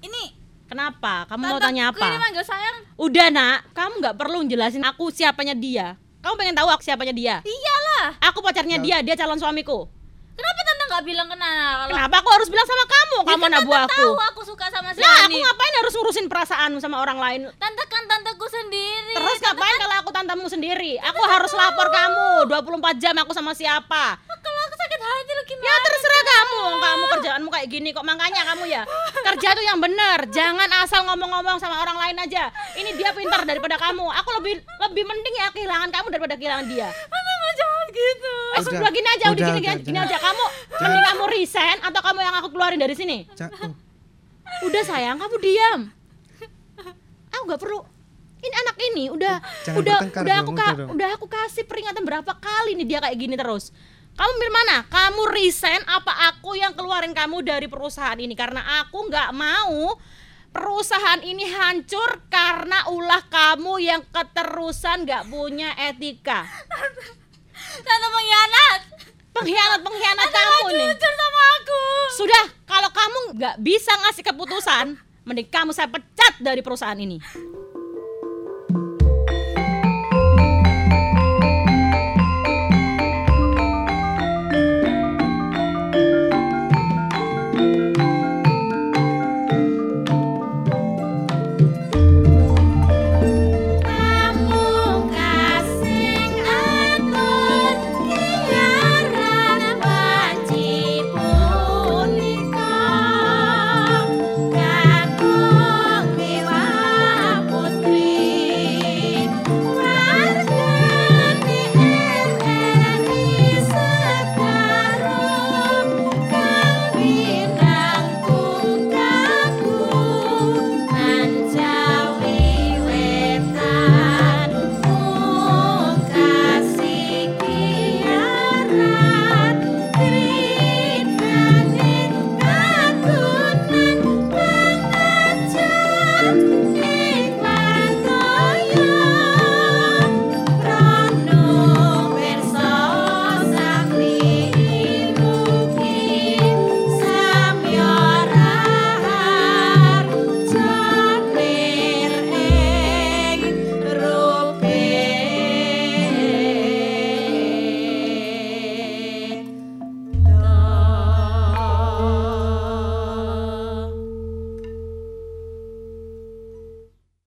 ini Kenapa? Kamu mau tanteku tanya ini apa? manggil sayang. Udah, Nak. Kamu nggak perlu jelasin aku siapanya dia. Kamu pengen tahu aku siapanya dia? Iyalah. Aku pacarnya dia, dia calon suamiku. Kenapa tante nggak bilang ke Nana kalau Kenapa aku harus bilang sama kamu? Ya Kamu kan nabu tante aku. tahu aku suka sama si aku Hanif. Harus ngurusin perasaanmu sama orang lain? Tante kan tanteku sendiri. Terus Tante ngapain kalau aku tantemu sendiri? Aku harus lapor kamu 24 jam aku sama siapa? kan- kalau aku sakit hati lo gimana? Ya terserah kamu. Kamu kerjaanmu kayak gini kok makanya kamu ya kerja tuh yang bener. Jangan asal ngomong-ngomong sama orang lain aja. Ini dia pintar daripada kamu. Aku lebih lebih mending ya kehilangan kamu daripada kehilangan dia. Tante nggak jahat gitu. Eh, Udah, udah gini aja, udah, udah, gini, udah, gini, gini jangan. aja. Kamu mending kamu resign atau kamu yang aku keluarin dari sini? Ja- oh, Udah sayang, kamu diam. Aku nggak perlu. Ini anak ini udah Jangan udah udah aku udah ka- dong. udah aku kasih peringatan berapa kali nih dia kayak gini terus. Kamu milih mana? Kamu resign apa aku yang keluarin kamu dari perusahaan ini karena aku nggak mau perusahaan ini hancur karena ulah kamu yang keterusan nggak punya etika. Tante mengkhianat. Pengkhianat pengkhianat kamu nih. Jujur sama aku. Sudah, kalau kamu nggak bisa ngasih keputusan, mending kamu saya pecat dari perusahaan ini.